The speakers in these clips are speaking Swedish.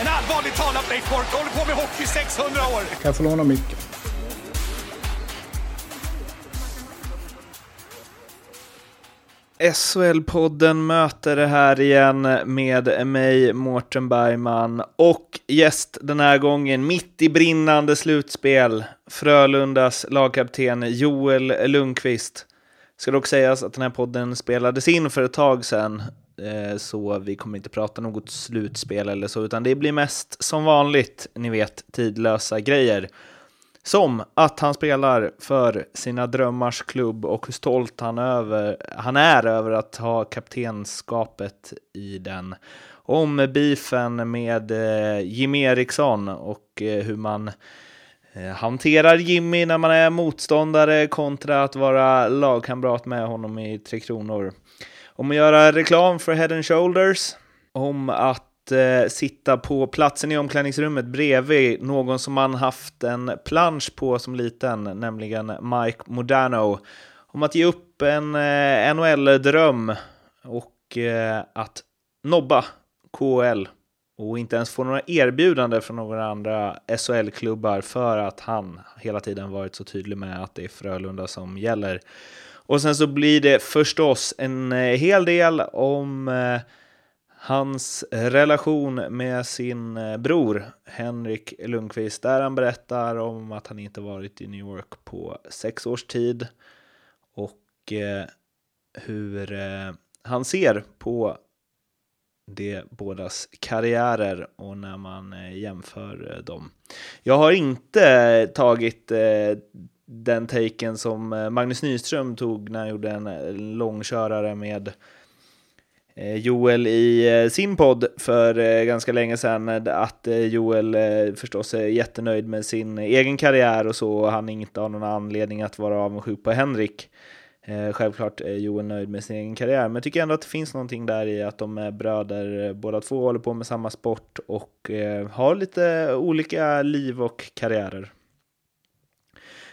En allvarligt talad Blake Bork håller på med hockey i 600 år! Kan jag få låna micken? SHL-podden möter det här igen med mig, Mårten Bergman, och gäst den här gången, mitt i brinnande slutspel, Frölundas lagkapten Joel Lundqvist. Ska dock sägas att den här podden spelades in för ett tag sedan, Eh, så vi kommer inte prata något slutspel eller så, utan det blir mest som vanligt, ni vet, tidlösa grejer. Som att han spelar för sina drömmars klubb och hur stolt han, över, han är över att ha kaptenskapet i den. Om beefen med eh, Jimmy Eriksson och eh, hur man eh, hanterar Jimmy när man är motståndare kontra att vara lagkamrat med honom i Tre Kronor. Om att göra reklam för Head and Shoulders. Om att eh, sitta på platsen i omklädningsrummet bredvid någon som man haft en plansch på som liten, nämligen Mike Modano. Om att ge upp en eh, NHL-dröm och eh, att nobba KHL och inte ens få några erbjudanden från några andra SHL-klubbar för att han hela tiden varit så tydlig med att det är Frölunda som gäller. Och sen så blir det förstås en eh, hel del om eh, hans relation med sin eh, bror Henrik Lundqvist, där han berättar om att han inte varit i New York på sex års tid och hur han ser på de bådas karriärer och när man jämför dem. Jag har inte tagit den taken som eh, Magnus Nyström tog när han gjorde en eh, långkörare med eh, Joel i sin podd för ganska länge sedan att Joel förstås är jättenöjd med sin egen karriär och så och han inte har någon anledning att vara avundsjuk på Henrik. Självklart är Joel nöjd med sin egen karriär, men jag tycker ändå att det finns någonting där i att de är bröder, båda två håller på med samma sport och har lite olika liv och karriärer.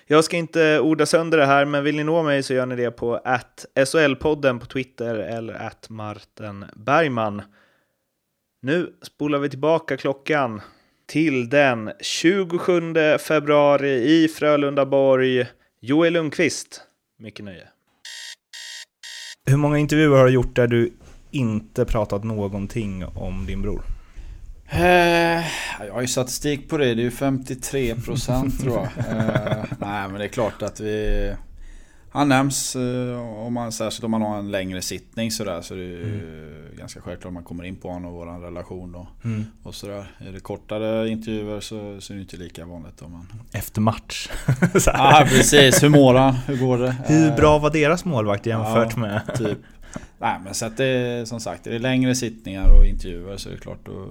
Jag ska inte orda sönder det här, men vill ni nå mig så gör ni det på att SHL-podden på Twitter eller att Martin Bergman. Nu spolar vi tillbaka klockan till den 27 februari i Frölundaborg. Joel Lundqvist, mycket nöje. Hur många intervjuer har du gjort där du inte pratat någonting om din bror? Eh, jag har ju statistik på det, det är ju 53% tror jag. Eh, nej men det är klart att vi... Han nämns, eh, om man, särskilt om man har en längre sittning sådär så det är mm. ganska självklart att man kommer in på honom och vår relation och, mm. och sådär. Är det kortare intervjuer så, så är det inte lika vanligt. Om man... Efter match. Ja ah, precis, hur mår han? Hur går det? Hur bra var deras målvakt jämfört ja, med... Typ. Nej men så att det som sagt, är det längre sittningar och intervjuer så är det klart då,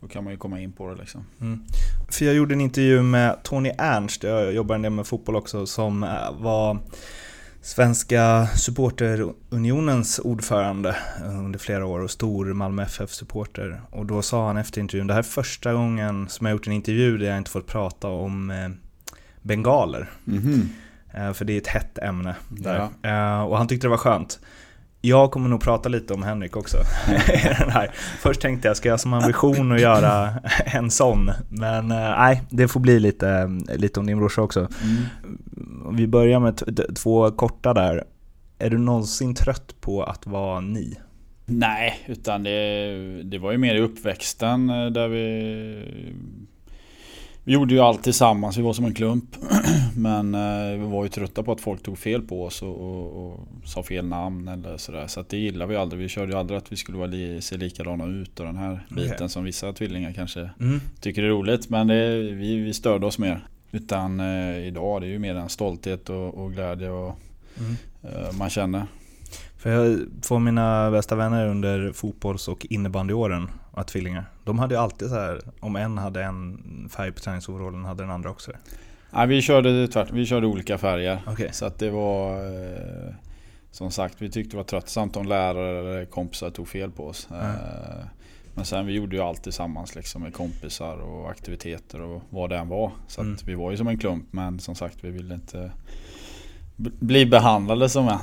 då kan man ju komma in på det liksom. Mm. För jag gjorde en intervju med Tony Ernst, jag jobbar en del med fotboll också, som eh, var Svenska supporterunionens ordförande under flera år och stor Malmö FF-supporter. Och då sa han efter intervjun, det här är första gången som jag gjort en intervju där jag inte fått prata om eh, bengaler. Mm -hmm. För det är ett hett ämne där. Ja. Och han tyckte det var skönt. Jag kommer nog prata lite om Henrik också. den här. Först tänkte jag, ska jag som ambition att göra en sån? Men eh, nej, det får bli lite, lite om din brorsa också. Mm. Vi börjar med två korta där. Är du någonsin trött på att vara ni? Nej, utan det, det var ju mer i uppväxten eh, där vi vi gjorde ju allt tillsammans, vi var som en klump. Men eh, vi var ju trötta på att folk tog fel på oss och, och, och sa fel namn eller sådär. Så det gillade vi aldrig. Vi körde ju aldrig att vi skulle vara li, se likadana ut och den här biten okay. som vissa tvillingar kanske mm. tycker är roligt. Men det, vi, vi störde oss mer. Utan eh, idag det är ju mer en stolthet och, och glädje och mm. eh, man känner. För jag får mina bästa vänner under fotbolls och innebandyåren var tvillingar. De hade ju alltid så här, om en hade en färg på träningsoverallen hade den andra också det. Nej, vi körde tvärt, vi körde olika färger. Okej. Så att det var... Eh, som sagt, vi tyckte det var tröttsamt om lärare eller kompisar tog fel på oss. Eh, men sen vi gjorde ju allt tillsammans liksom med kompisar och aktiviteter och vad det än var. Så att Mm. vi var ju som en klump men som sagt vi ville inte bli behandlade som en.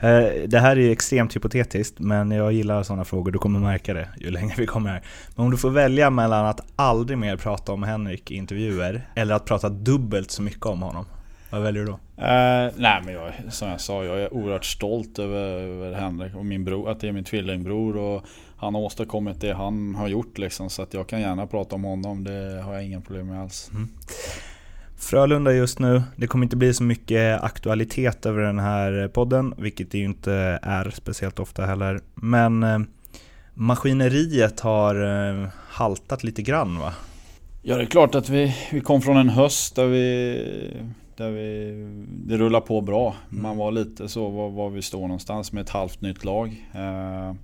Eh, Det här är extremt hypotetiskt, men jag gillar sådana frågor. Du kommer märka det ju längre vi kommer här. Men om du får välja mellan att aldrig mer prata om Henrik i intervjuer, eller att prata dubbelt så mycket om honom. Vad väljer du då? Eh, nej men jag, som jag sa, jag är oerhört stolt över, över Henrik och min bror, att det är min tvillingbror och han har åstadkommit det han har gjort liksom. Så att jag kan gärna prata om honom, det har jag inga problem med alls. Frölunda just nu. Det kommer inte bli så mycket aktualitet över den här podden, vilket det ju inte är speciellt ofta heller. Men eh, maskineriet har eh, haltat lite grann va? Ja det är klart att vi, vi kom från en höst där vi, där vi Det rullar på bra. Man var lite så var, var vi står någonstans med ett halvt nytt lag. Eh,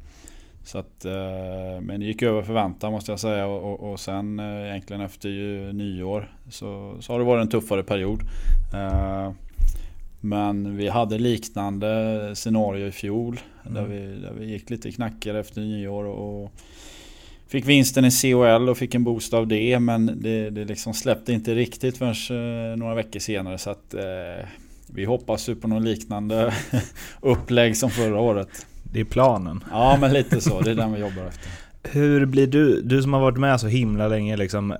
så att, eh, men det gick över förväntan måste jag säga och, och, och sen eh, egentligen efter nyår så, så har det varit en tuffare period. Eh, men vi hade liknande scenario i fjol där, vi, där vi gick lite knackigare efter nyår och Fick vinsten i COL och fick en boost av det men det, det liksom släppte inte riktigt förrän några veckor senare så att Vi hoppas ju på något liknande upplägg som förra året. Det är planen. Ja men lite så, det är den vi jobbar efter. Hur blir du, du som har varit med så himla länge, liksom, eh,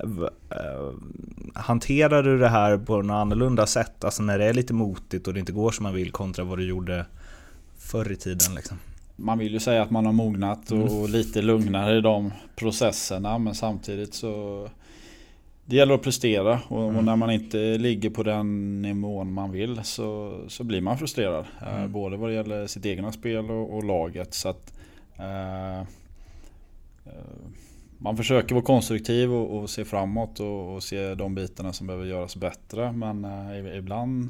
hanterar du det här på något annorlunda sätt? Alltså när det är lite motigt och det inte går som man vill kontra vad du gjorde förr i tiden liksom? Man vill ju säga att man har mognat och, och lite lugnare i de processerna men samtidigt så Det gäller att prestera och, och när man inte ligger på den nivån man vill så, så blir man frustrerad. Eh, Mm. både vad det gäller sitt egna spel och, och laget. Så att, eh, eh, man försöker vara konstruktiv och, och se framåt och, och se de bitarna som behöver göras bättre. Men eh, ibland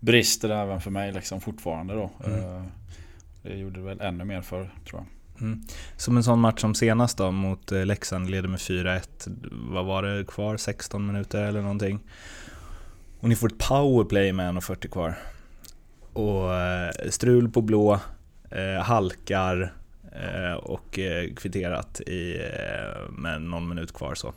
brister det även för mig liksom fortfarande då. Mm. Eh, det gjorde det väl ännu mer för tror jag. Mm. Som en sån match som senast då mot eh, Leksand, leder med 4-1. Vad var det kvar? 16 minuter eller någonting. Och ni får ett powerplay med 1.40 kvar. Och eh, strul på blå, eh, halkar och kvitterat i, med någon minut kvar så.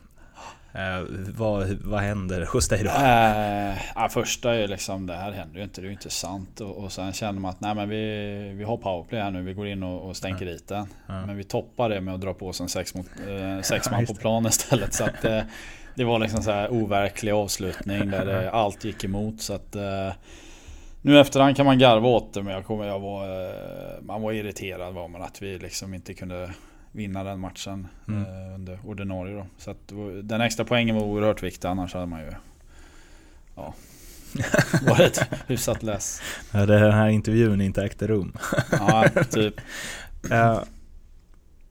Eh, vad, vad händer hos dig då? Eh, första är liksom det här händer ju inte, det är ju inte sant. Och, och sen känner man att nej men vi, vi har powerplay här nu, vi går in och, och stänker dit den. Ja. Men vi toppar det med att dra på oss en sex, mot, eh, sex man på plan istället. Så att, eh, det var liksom så här overklig avslutning där det, allt gick emot. Så att, eh, nu efterhand kan man garva åt det men jag kommer, jag var, eh, man var irriterad var man att vi liksom inte kunde vinna den matchen Mm. eh, under ordinarie då. Så att den extra poängen var oerhört viktig annars hade man ju Ja Varit hyfsat less. Ja, Den här intervjun inte ägde rum. Ja typ. Eh,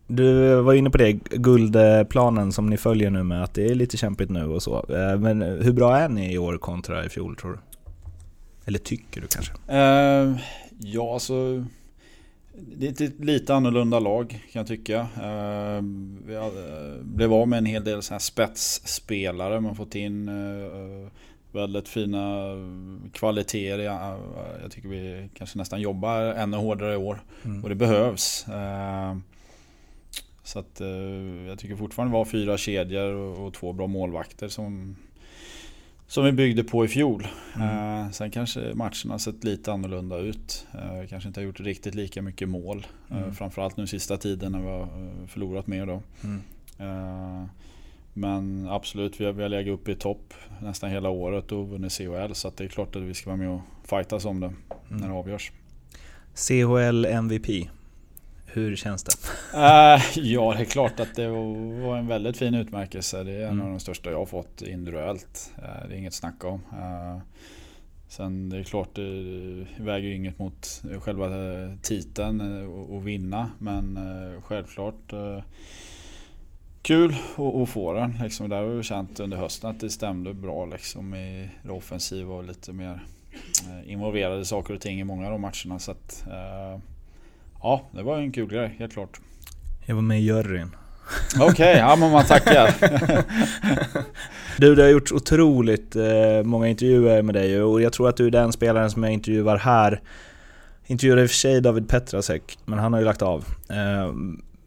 Du var inne på det, guldplanen som ni följer nu med att det är lite kämpigt nu och så. Eh, Men hur bra är ni i år kontra i fjol tror du? Eller tycker du kanske? Eh, ja alltså Det är ett lite annorlunda lag kan jag tycka. Eh, vi hade- blev av med en hel del så här spetsspelare. Man fått in eh, väldigt fina kvaliteter. Jag, tycker vi kanske nästan jobbar ännu hårdare i år. Mm. Och det behövs. Eh, Så att eh, jag tycker fortfarande vi har fyra kedjor och två bra målvakter som som vi byggde på i fjol. Mm. Eh, sen kanske matcherna sett lite annorlunda ut. Eh, kanske inte har gjort riktigt lika mycket mål. Eh, Mm. framförallt nu sista tiden när vi har förlorat mer då. Mm. Eh, men absolut, vi har, vi har legat uppe i topp nästan hela året och vunnit CHL. Så det är klart att vi ska vara med och fightas om det när det Mm. avgörs. CHL MVP, hur känns det? Eh, ja, det är klart att det var en väldigt fin utmärkelse. Det är en Mm. av de största jag har fått individuellt. Eh, det är inget snack om. Eh, sen det är klart, det väger ju inget mot själva titeln och, vinna. Men självklart kul att, få den. Liksom, där har vi känt under hösten att det stämde bra liksom, i det offensiva och lite mer involverade saker och ting i många av de matcherna. Så att, eh, Ja, det var en kul grej, helt klart. Jag var med i juryn. Okej, okay, ja men man tackar. du, det har gjort otroligt eh, många intervjuer med dig och jag tror att du är den spelaren som jag intervjuar här. Intervjuade i och för sig David Petrasek, men han har ju lagt av. Eh,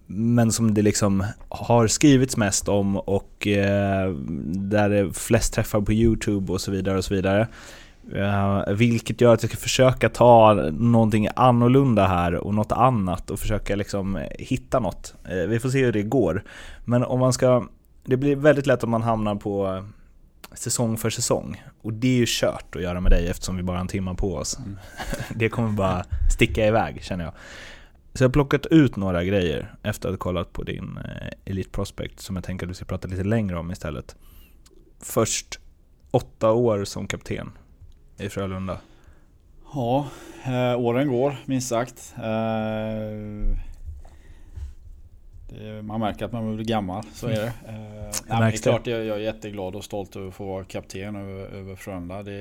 men som det liksom har skrivits mest om och eh, där det är flest träffar på YouTube och så vidare och så vidare. Uh, vilket gör att jag ska försöka ta någonting annorlunda här och något annat och försöka liksom hitta något. Uh, vi får se hur det går. Men om man ska... Det blir väldigt lätt om man hamnar på säsong för säsong. Och det är ju kört att göra med dig eftersom vi bara har en timme på oss. Mm. det kommer bara sticka iväg känner jag. Så jag har plockat ut några grejer efter att ha kollat på din Elite Prospect som jag tänker att vi ska prata lite längre om istället. Först åtta år som kapten i Frölunda? Ja, eh, åren går minst sagt. Eh, det, man märker att man blir gammal, så är det. Eh, nej, det är klart jag, jag är jätteglad och stolt över att få vara kapten över, över Frölunda. Det,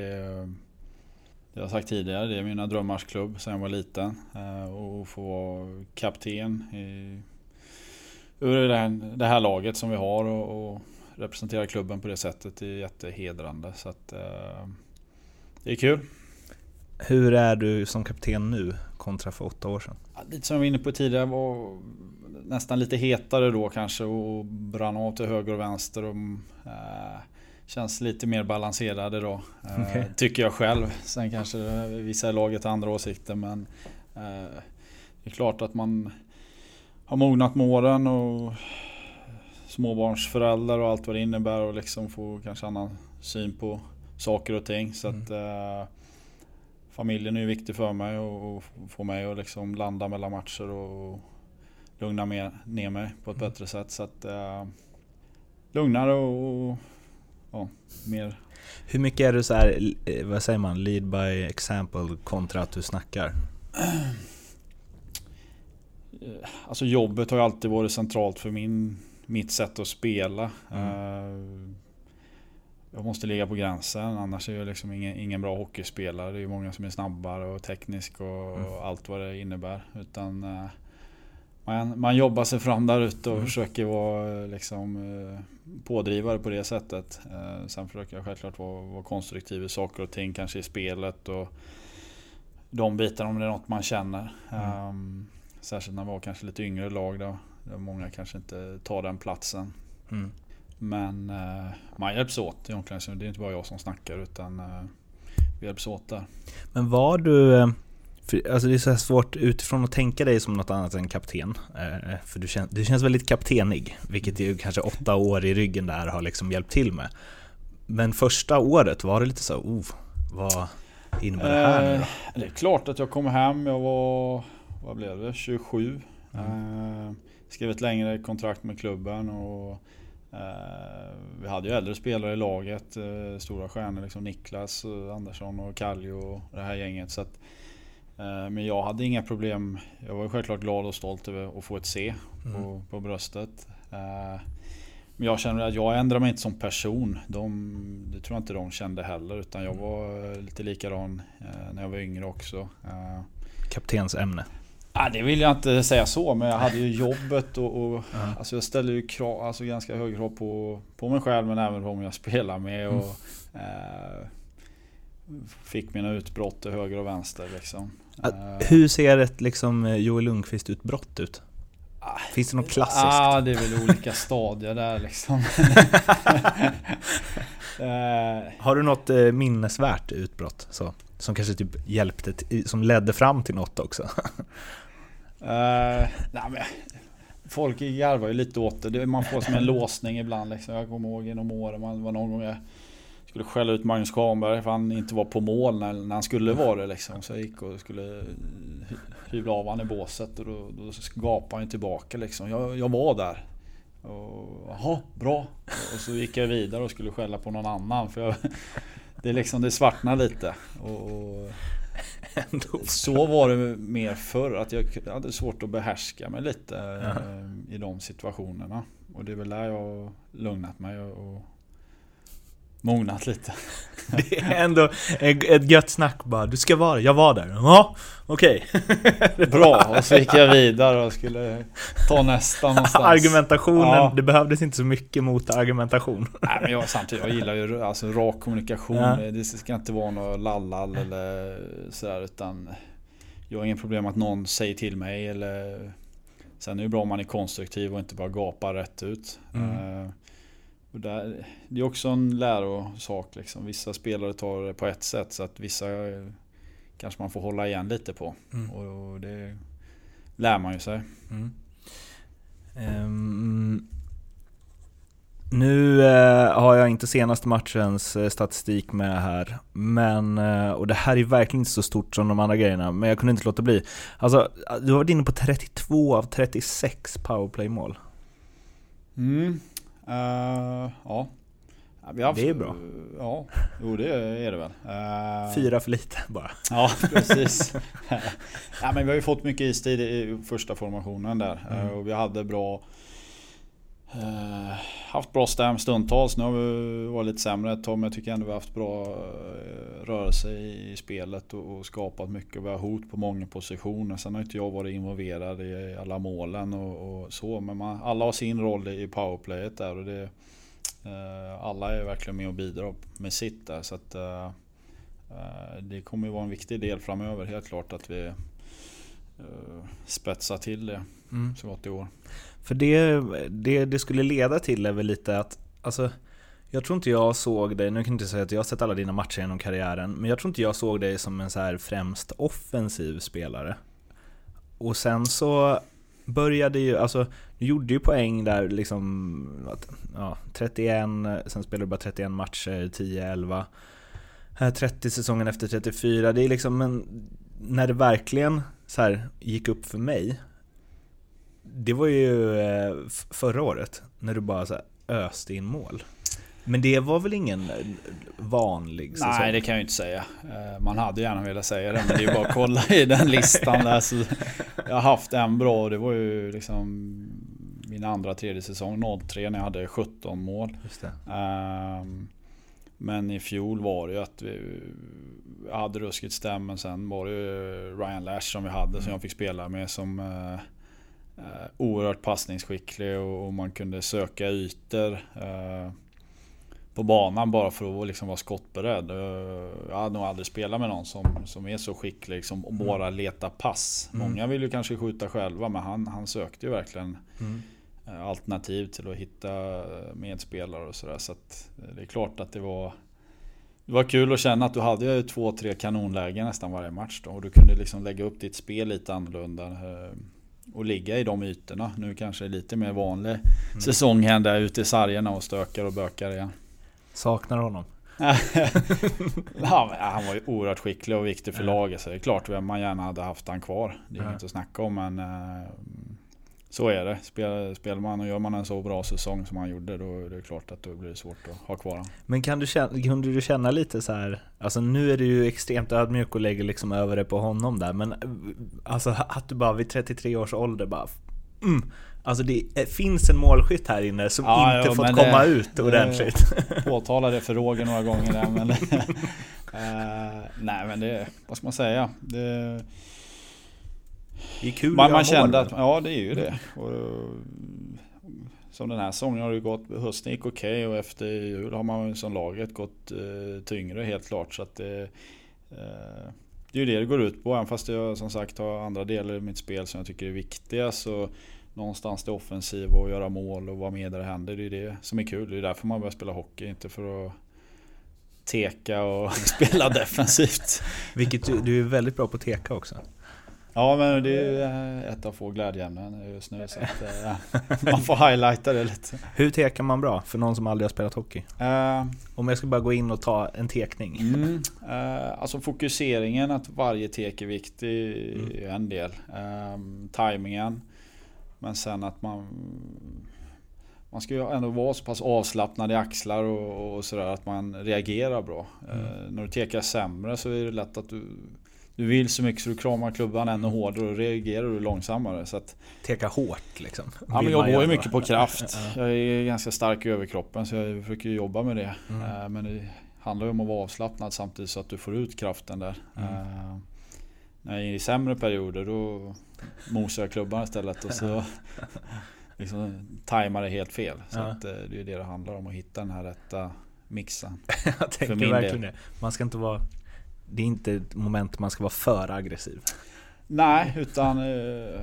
det har jag sagt tidigare, det är mina drömmars klubb sedan jag var liten. Eh, och få vara kapten i, över det här, det här laget som vi har och, och representera klubben på det sättet är jättehedrande. Så att, eh, det är kul. Hur är du som kapten nu kontra för åtta år sedan? lite som jag var inne på tidigare var nästan lite hetare då kanske och brann av till höger och vänster. Och, äh, känns lite mer balanserade då. Äh, okay. Tycker jag själv. Sen kanske vissa i laget har andra åsikter men äh, det är klart att man har mognat med åren och småbarnsföräldrar och allt vad det innebär och liksom få kanske annan syn på saker och ting. Så att, mm. eh, familjen är ju viktig för mig och, och få mig att liksom landa mellan matcher och, och lugna med, ner mig på ett mm. bättre sätt. Så att, eh, lugnare och, och ja, mer hur mycket är du så här, eh, vad säger man, lead by example kontra att du snackar? Alltså jobbet har ju alltid varit centralt för min, mitt sätt att spela. Mm. Jag måste ligga på gränsen annars är jag liksom ingen, ingen bra hockeyspelare. Det är många som är snabbare och teknisk och, mm. allt vad det innebär. Utan uh, man, man jobbar sig fram där ute och mm. försöker vara liksom, uh, pådrivare på det sättet. Sen försöker jag självklart vara, vara konstruktiv i saker och ting, kanske i spelet och de bitarna om det är något man känner. Mm. Um, särskilt när man var kanske lite yngre lag då, där många kanske inte tar den platsen. Mm. Men eh, man hjälps åt i omklädningsrummet. Det är inte bara jag som snackar utan eh, vi hjälps åt där. Men var du... Eh, för, alltså det är så svårt utifrån att tänka dig som något annat än kapten. För du, kän, du känns väldigt kaptenig, vilket ju kanske åtta år i ryggen där har liksom hjälpt till med. Men första året, var det lite så, oh, vad innebär det här nu då? Det är klart att jag kom hem, jag var, vad blev det, 27. Mm. Skrev ett längre kontrakt med klubben och vi hade ju äldre spelare i laget, eh, stora stjärnor liksom Niklas Andersson och Kallio och det här gänget. Så att, eh, men jag hade inga problem. Jag var självklart glad och stolt över att få ett C på, mm. på bröstet. Men jag känner att jag ändrar mig inte som person. De, det tror jag inte de kände heller. Utan jag var lite likadan när jag var yngre också. Kaptensämne. Ja, det vill jag inte säga så, men jag hade ju jobbet och, och ja. alltså jag ställde ju krav, alltså ganska höga krav på, på mig själv men även på om jag spelar med. Och, mm. eh, fick mina utbrott till höger och vänster. Liksom. Eh, Hur ser ett liksom, Joel Lundqvist-utbrott ut? Ah, Finns det något klassiskt? Ja, det är väl olika stadier där liksom. Eh, Har du något eh, minnesvärt utbrott? Så, som kanske typ hjälpte, som ledde fram till något också? Uh, nej, men, folk garvar ju lite åt det. Man får som en låsning ibland. Liksom. Jag kommer ihåg genom åren, man var någon gång jag skulle skälla ut Magnus Kahnberg för han inte var på mål när, när han skulle vara det. Liksom. Så jag gick och skulle hyvla av honom i båset och då, då gapade han tillbaka. Liksom. Jag, jag var där. Jaha, bra. Och så gick jag vidare och skulle skälla på någon annan. För jag, det, liksom, det svartnar lite. Och, och så var det mer förr, att jag hade svårt att behärska mig lite uh i de situationerna. Och det är väl där jag har lugnat mig och mognat lite. Det är ändå ett gött snack bara. Du ska vara Jag var där. Ja, okej. Bra, och så gick jag vidare och skulle ta nästa någonstans. Argumentationen, Ja. det behövdes inte så mycket mot argumentation. Nej men jag, samtidigt, jag gillar ju alltså, rak kommunikation. Ja. Det ska inte vara något lallall eller sådär utan Jag har ingen problem att någon säger till mig eller Sen är det bra om man är konstruktiv och inte bara gapar rätt ut. Mm. Och där, det är också en lärosak liksom. Vissa spelare tar det på ett sätt så att vissa eh, kanske man får hålla igen lite på. Mm. Och, det lär man ju sig. Ehm, nu eh, har jag inte senaste matchens eh, statistik med här, men, eh, och det här är verkligen inte så stort som de andra grejerna, men jag kunde inte låta bli. Alltså, du har varit inne på 32 av 36 powerplay-mål. Mm. Eh, ja. Haft- Det är bra. Ja, jo det är det väl. Eh, Fyra för lite bara. Ja, precis. ja, men vi har ju fått mycket istid i första formationen där. Mm. Eh, Och vi hade bra... eh, haft bra stäm stundtals. Nu har vi varit lite sämre ett tag men jag tycker ändå vi har haft bra eh, rörelse i, i spelet och, och skapat mycket. Vi har hot på många positioner. Sen har inte jag varit involverad i alla målen och, och så. Men man, alla har sin roll i powerplayet där. Och det, eh, alla är verkligen med och bidrar med sitt där. Så att, Det kommer ju vara en viktig del framöver helt klart att vi spetsar till det Mm. så gott det går. För det, det det skulle leda till är väl lite att, alltså jag tror inte jag såg dig, nu kan jag inte säga att jag har sett alla dina matcher genom karriären, men jag tror inte jag såg dig som en så här främst offensiv spelare. Och sen så började ju, alltså du gjorde ju poäng där liksom, ja, 31, sen spelade du bara 31 matcher, 10-11. 30 säsongen efter 34, det är liksom en, när det verkligen så här gick upp för mig, det var ju eh, förra året, när du bara så öste in mål. Men det var väl ingen eh, vanlig säsong? Nej det kan jag ju inte säga. Eh, Man hade gärna velat säga det men det är ju bara att kolla i den listan där. Så jag har haft en bra och det var ju liksom min andra tredje säsong 03 när jag hade 17 mål. Ehm, Men i fjol var det ju att vi hade ruskigt stäm men sen var det ju Ryan Lash som vi hade som jag fick spela med som oerhört passningsskicklig och, man kunde söka ytor eh, på banan bara för att liksom vara skottberedd. Eh, Jag hade nog aldrig spelat med någon som, som är så skicklig som och bara leta pass. Mm. Många vill ju kanske skjuta själva men han, han sökte ju verkligen Mm. eh, alternativ till att hitta eh, medspelare och sådär. Så att eh, det är klart att det var det var kul att känna att du hade ju två, tre kanonlägen nästan varje match då. Och du kunde liksom lägga upp ditt spel lite annorlunda. Och ligga i de ytorna. Nu kanske det är lite mer vanlig säsong här där ute i sargerna och stökar och bökar igen. Saknar honom. ja, men han var ju oerhört skicklig och viktig för laget. Så det är klart att man gärna hade haft han kvar. Det är inget att snacka om men eh, så är det. Spel, spelar man och gör man en så bra säsong som han gjorde då är det klart att då blir det svårt att ha kvar honom. Men kan du känna, kunde du känna lite så här, alltså nu är du ju extremt ödmjuk och lägger liksom över det på honom där, men alltså att du bara vid 33 års ålder bara mm, Alltså det finns en målskytt här inne som Ja, inte jo, fått komma det- ut det- ordentligt. Påtala det för Roger några gånger där men... eh, nej men det, vad ska man säga? Det, Det är kul man, man kände att, ja det är ju det. Och, som den här säsongen har det gått, hösten gick okej och efter jul har man som laget gått eh, tyngre helt klart. Så att det, eh, det är ju det det går ut på. Även fast jag som sagt har andra delar i mitt spel som jag tycker är viktiga. Så någonstans det offensiva och göra mål och vara med där det händer. Det är det som är kul. Det är därför man börjar spela hockey. Inte för att teka och spela defensivt. Vilket du, du är väldigt bra på att teka också. Ja men det är ju ett av få glädjeämnen just nu. Så att, eh, man får highlighta det lite. Hur tekar man bra för någon som aldrig har spelat hockey? Eh, Om jag ska bara gå in och ta en tekning. Mm, eh, alltså fokuseringen att varje tek är viktig är en del. Eh, timingen. Men sen att man man ska ju ändå vara så pass avslappnad i axlar och, och sådär att man reagerar bra. Eh, när du tekar sämre så är det lätt att du du vill så mycket så du kramar klubban ännu hårdare och reagerar du långsammare. Så att, Teka hårt liksom. ja, men jag går ju mycket på kraft. Ja. Jag är ganska stark i överkroppen så jag försöker jobba med det. Mm. Eh, Men det, handlar ju om att vara avslappnad samtidigt så att du får ut kraften där. Mm. Uh, när jag är i sämre perioder då mosar jag klubban istället och så liksom tajmar det helt fel. Så ja. att, det är det det handlar om, att hitta den här rätta mixen. jag tänker verkligen det. Man ska inte vara... Det är inte ett moment man ska vara för aggressiv. Nej, utan eh,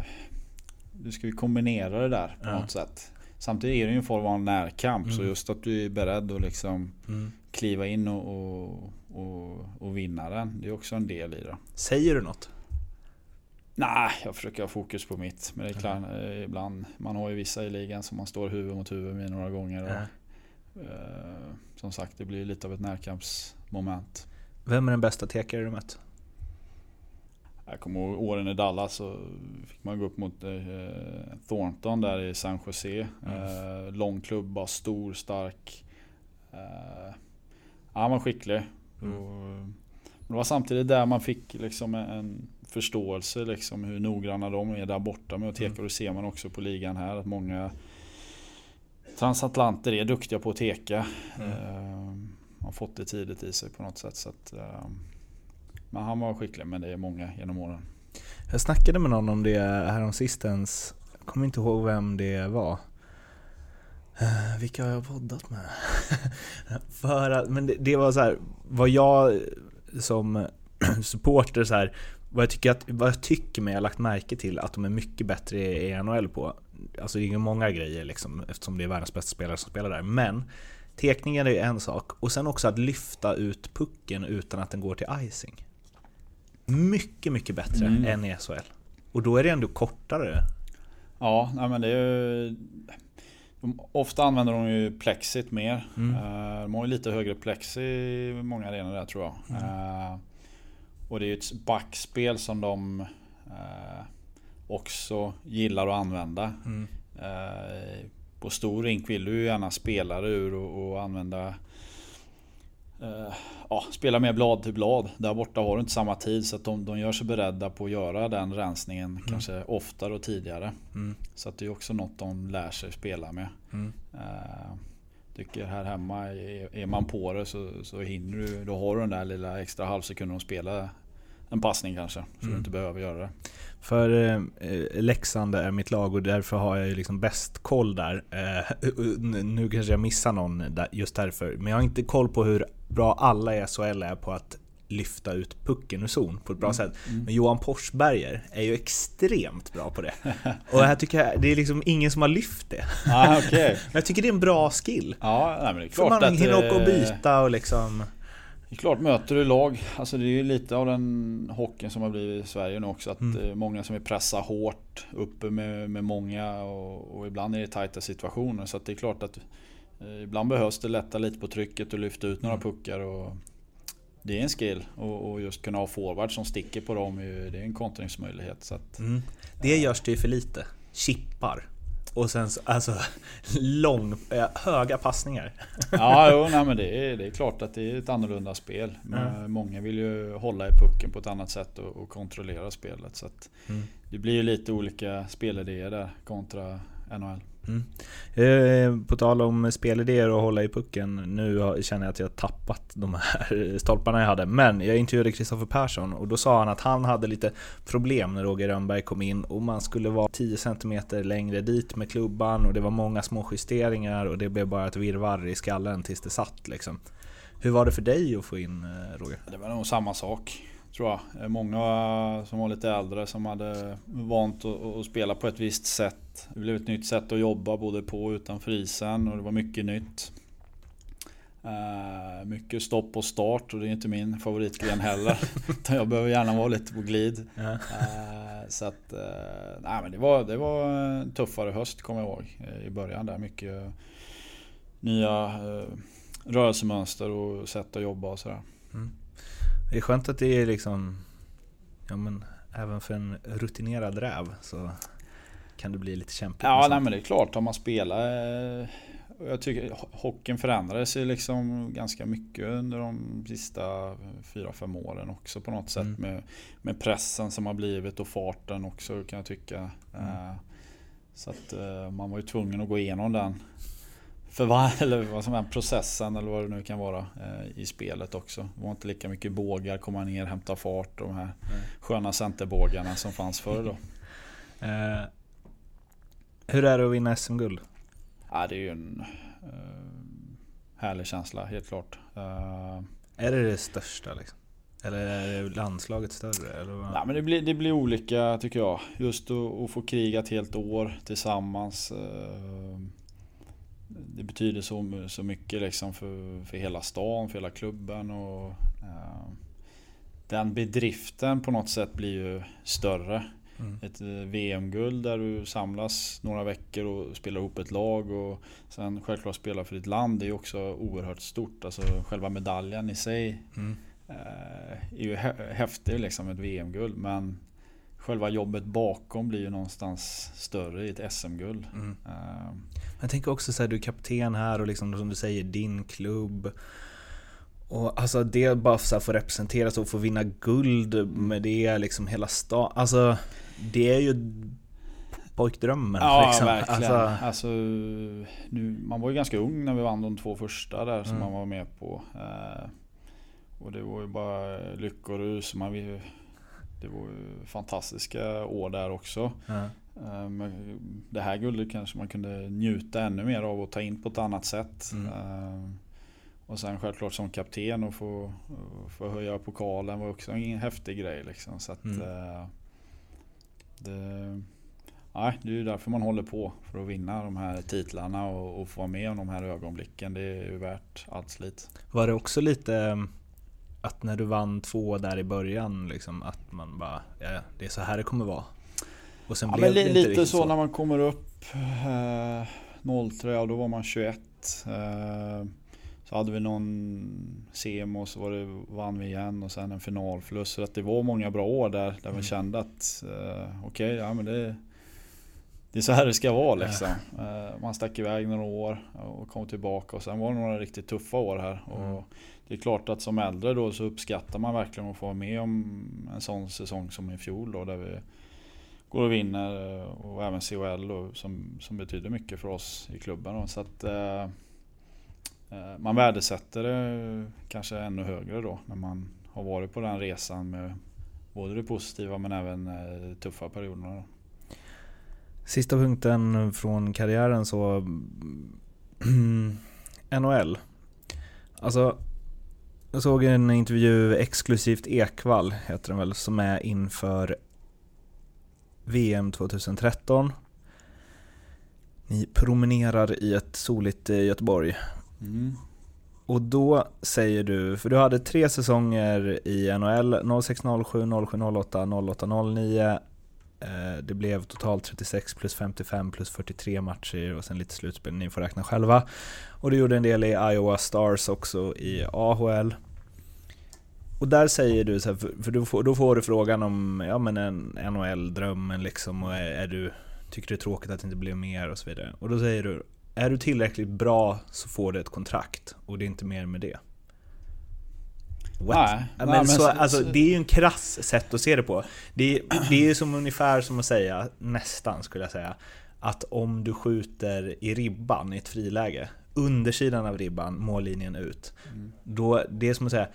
du ska ju kombinera det där på ja. något sätt. Samtidigt är det ju en form av närkamp. Mm. Så just att du är beredd att liksom mm. kliva in och, och, och, och, vinna den. Det är också en del i det. Säger du något? Nej, jag försöker ha fokus på mitt. Men det är klart, mm. ibland. Man har ju vissa i ligan som man står huvud mot huvud med några gånger. Och, eh, som sagt, det blir lite av ett närkampsmoment. Vem är den bästa tekare du mött? Jag kommer ihåg åren i Dallas så fick man gå upp mot eh, Thornton där i San Jose. Mm. Eh, lång klubba, stor, stark. Eh, han var skicklig. Mm. Och, det var samtidigt där man fick liksom en förståelse liksom hur noggranna de är där borta med att teka. Mm. Det ser man också på ligan här att många transatlanter är duktiga på att teka. Mm. Har fått det tidigt i sig på något sätt. Så att, ehm, men han var skicklig, men det är många genom åren. Jag snackade med någon om det häromsistens. Jag kommer inte ihåg vem det var. Uh, vilka har jag poddat med? För att, men det, det, var så här, vad jag som supporter så här, vad jag, tycker att, vad jag tycker mig har lagt märke till att de är mycket bättre i NHL på. Alltså det är ju många grejer liksom, eftersom det är världens bästa spelare som spelar där. Men tekningen är ju en sak. Och sen också att lyfta ut pucken utan att den går till icing. Mycket, mycket bättre mm. än i SHL. Och då är det ändå kortare. Ja, nej men det är ju... Ofta använder de ju plexit mer. Mm. Uh, de har ju lite högre plexi i många arenor där tror jag. Mm. Uh, och det är ju ett backspel som de uh, också gillar att använda. Mm. På stor rink vill du ju gärna spela ur och, och använda Uh, ja, spela mer blad till blad. Där borta har du inte samma tid så att de, de gör sig beredda på att göra den rensningen mm. kanske oftare och tidigare. Mm. Så att det är också något de lär sig spela med. Mm. Uh, tycker här hemma, är, är man på det så, så hinner du, då har du den där lilla extra halvsekunden att spela en passning kanske. Så mm. du inte behöver göra det. För eh, Leksand är mitt lag och därför har jag ju liksom bäst koll där. Eh, nu kanske jag missar någon där, just därför. Men jag har inte koll på hur bra alla i SHL är på att lyfta ut pucken ur zon på ett bra mm. sätt. Mm. Men Johan Forsberger är ju extremt bra på det. Och här tycker jag, det är liksom ingen som har lyft det. Ah, okay. men jag tycker det är en bra skill. Ja, nej, men det är klart För man hinner åka och byta och liksom... Det är klart, möter du lag, alltså det är ju lite av den hockeyn som har blivit i Sverige nu också. Att mm. många som vill pressa hårt uppe med, med många och, och, ibland är det tajta situationer. Så det är klart att eh, ibland behövs det lätta lite på trycket och lyfta ut några mm. puckar. Och det är en skill och, och just kunna ha forward som sticker på dem, det är en kontringsmöjlighet. Så att, mm. Det görs det ju för lite. Chippar. Och sen så, alltså lång, eh, höga passningar. Ja, jo, nej, men det är, det är klart att det är ett annorlunda spel. Mm. Många vill ju hålla i pucken på ett annat sätt och, och kontrollera spelet. Så mm. Det blir ju lite olika spelidéer där kontra NHL. Mm. Eh, på tal om spelidéer och hålla i pucken. Nu känner jag att jag tappat de här stolparna jag hade. Men jag intervjuade Kristoffer Persson och då sa han att han hade lite problem när Roger Rönnberg kom in och man skulle vara 10 cm längre dit med klubban och det var många små justeringar och det blev bara ett virrvarr i skallen tills det satt liksom. Hur var det för dig att få in eh, Roger? Det var nog samma sak. Tror jag. Många som var lite äldre som hade vant att spela på ett visst sätt. Det blev ett nytt sätt att jobba både på och utanför isen och det var mycket nytt. Uh, mycket stopp och start och det är inte min favoritgren heller. jag behöver gärna vara lite på glid. Ja. Uh, så att, nej, men det, var, det var en tuffare höst kommer jag ihåg. I början där mycket nya rörelsemönster och sätt att jobba och sådär. Det är skönt att det är liksom, ja men även för en rutinerad räv så kan det bli lite kämpigt. Ja, nej, men det är klart om man spelar. Eh, jag tycker hockeyn förändrades ju liksom ganska mycket under de sista 4-5 åren också på något sätt. Mm. Med, med pressen som har blivit och farten också kan jag tycka. Mm. Eh, så att eh, man var ju tvungen att gå igenom den för vad, eller vad som är processen eller vad det nu kan vara eh, i spelet också. Det var inte lika mycket bågar, komma ner, hämta fart. De här mm. sköna centerbågarna som fanns förr då. Eh, hur är det att vinna SM-guld? Ja, det är ju en eh, härlig känsla, helt klart. Uh, är det det största liksom? Eller är landslaget större? Eller vad? Nej, men det, blir, det blir olika tycker jag. Just att, att få kriga ett helt år tillsammans. Uh, det betyder så, så mycket liksom för, för hela stan, för hela klubben. Och, uh, den bedriften på något sätt blir ju större. Mm. Ett eh, VM-guld där du samlas några veckor och spelar ihop ett lag och sen självklart spela för ditt land. Det är också oerhört stort. Alltså själva medaljen i sig mm. eh, är ju häftig liksom, ett VM-guld. Men själva jobbet bakom blir ju någonstans större i ett SM-guld. Mm. Jag tänker också så här, du är kapten här och liksom som du säger din klubb. Och alltså det bara att få representeras och få vinna guld med det, liksom hela stan. Alltså det är ju pojkdrömmen. Ja, liksom. verkligen. Alltså, alltså, nu, man var ju ganska ung när vi vann de två första där som mm. man var med på. Eh, och det var ju bara lyckorus. Man, det var ju fantastiska år där också. Mm. Eh, det här guldet kanske man kunde njuta ännu mer av och ta in på ett annat sätt. Mm. Eh, och sen självklart som kapten och få, få höja pokalen var också en häftig grej. Liksom. Så att, mm. eh, det, nej, det är ju därför man håller på. För att vinna de här titlarna och, och få vara med om de här ögonblicken. Det är ju värt allt slit. Var det också lite eh, att när du vann två där i början, liksom, att man bara, ja, det är så här det kommer vara? Och sen ja, blev det lite så, så, när man kommer upp eh, 03 och då var man 21. Eh, så hade vi någon sem och så var det, vann vi igen och sen en finalförlust. Så att det var många bra år där, där mm. vi kände att uh, okej, okay, ja men det, det är så här det ska vara liksom. Uh, man stack iväg några år och kom tillbaka och sen var det några riktigt tuffa år här. Mm. Och det är klart att som äldre då så uppskattar man verkligen att få vara med om en sån säsong som i fjol då där vi går och vinner eh, och även CHL då, som, som betyder mycket för oss i klubben. Då. Så att, eh, eh, man värdesätter det kanske ännu högre då när man har varit på den resan med både det positiva men även eh, tuffa perioderna. Sista punkten från karriären så NHL. Alltså, jag såg en intervju, exklusivt Ekvall heter den väl, som är inför VM 2013. Ni promenerar i ett soligt eh, Göteborg Mm. Och då säger du, för du hade tre säsonger i NHL, 0607, 0708, 0809. Eh, det blev totalt 36 plus 55 plus 43 matcher och sen lite slutspel, ni får räkna själva. Och du gjorde en del i Iowa Stars också i AHL. Och där säger du, så här, för då får, då får du frågan om ja, men en NHL-drömmen liksom, och är, är du, tycker det är tråkigt att det inte blev mer och så vidare. Och då säger du, är du tillräckligt bra så får du ett kontrakt och det är inte mer med det. What? Nej, men, nej, så, men alltså, det är ju en krass sätt att se det på. Det, det är ju som ungefär som att säga, nästan skulle jag säga, att om du skjuter i ribban i ett friläge, undersidan av ribban, mållinjen ut, mm. då det är som att säga,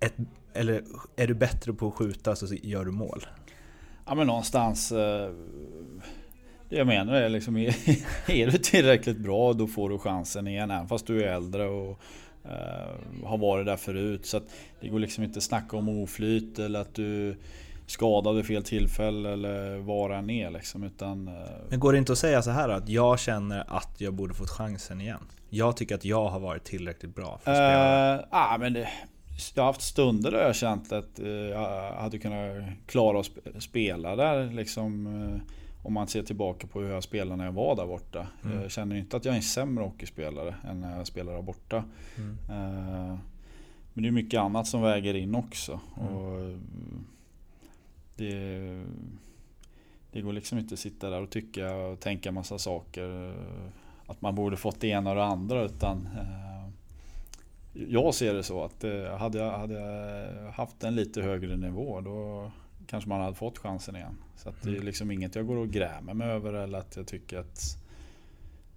ett, eller är du bättre på att skjuta så gör du mål. Ja men någonstans eh, det jag menar är liksom, är du tillräckligt bra då får du chansen igen även fast du är äldre och uh, har varit där förut. Så det går liksom inte att snacka om oflyt eller att du skadad vid fel tillfälle eller än är liksom. Utan, uh... Men går det inte att säga så här att jag känner att jag borde fått chansen igen? Jag tycker att jag har varit tillräckligt bra för att spela. Uh, ah, men det, jag har haft stunder där jag känt att jag hade kunnat klara att spela där liksom om man ser tillbaka på hur jag spelade när jag var där borta. Mm. Jag känner inte att jag är en sämre hockeyspelare än när jag spelar där borta. Mm. Uh, men det är mycket annat som väger in också. Mm. Och det, det går liksom inte att sitta där och tycka och tänka massa saker. Att man borde fått det ena och det andra. Utan uh, jag ser det så att hade, jag, hade jag haft en lite högre nivå då kanske man hade fått chansen igen. Så det är mm. liksom inget jag går och grämer mig över eller att jag tycker att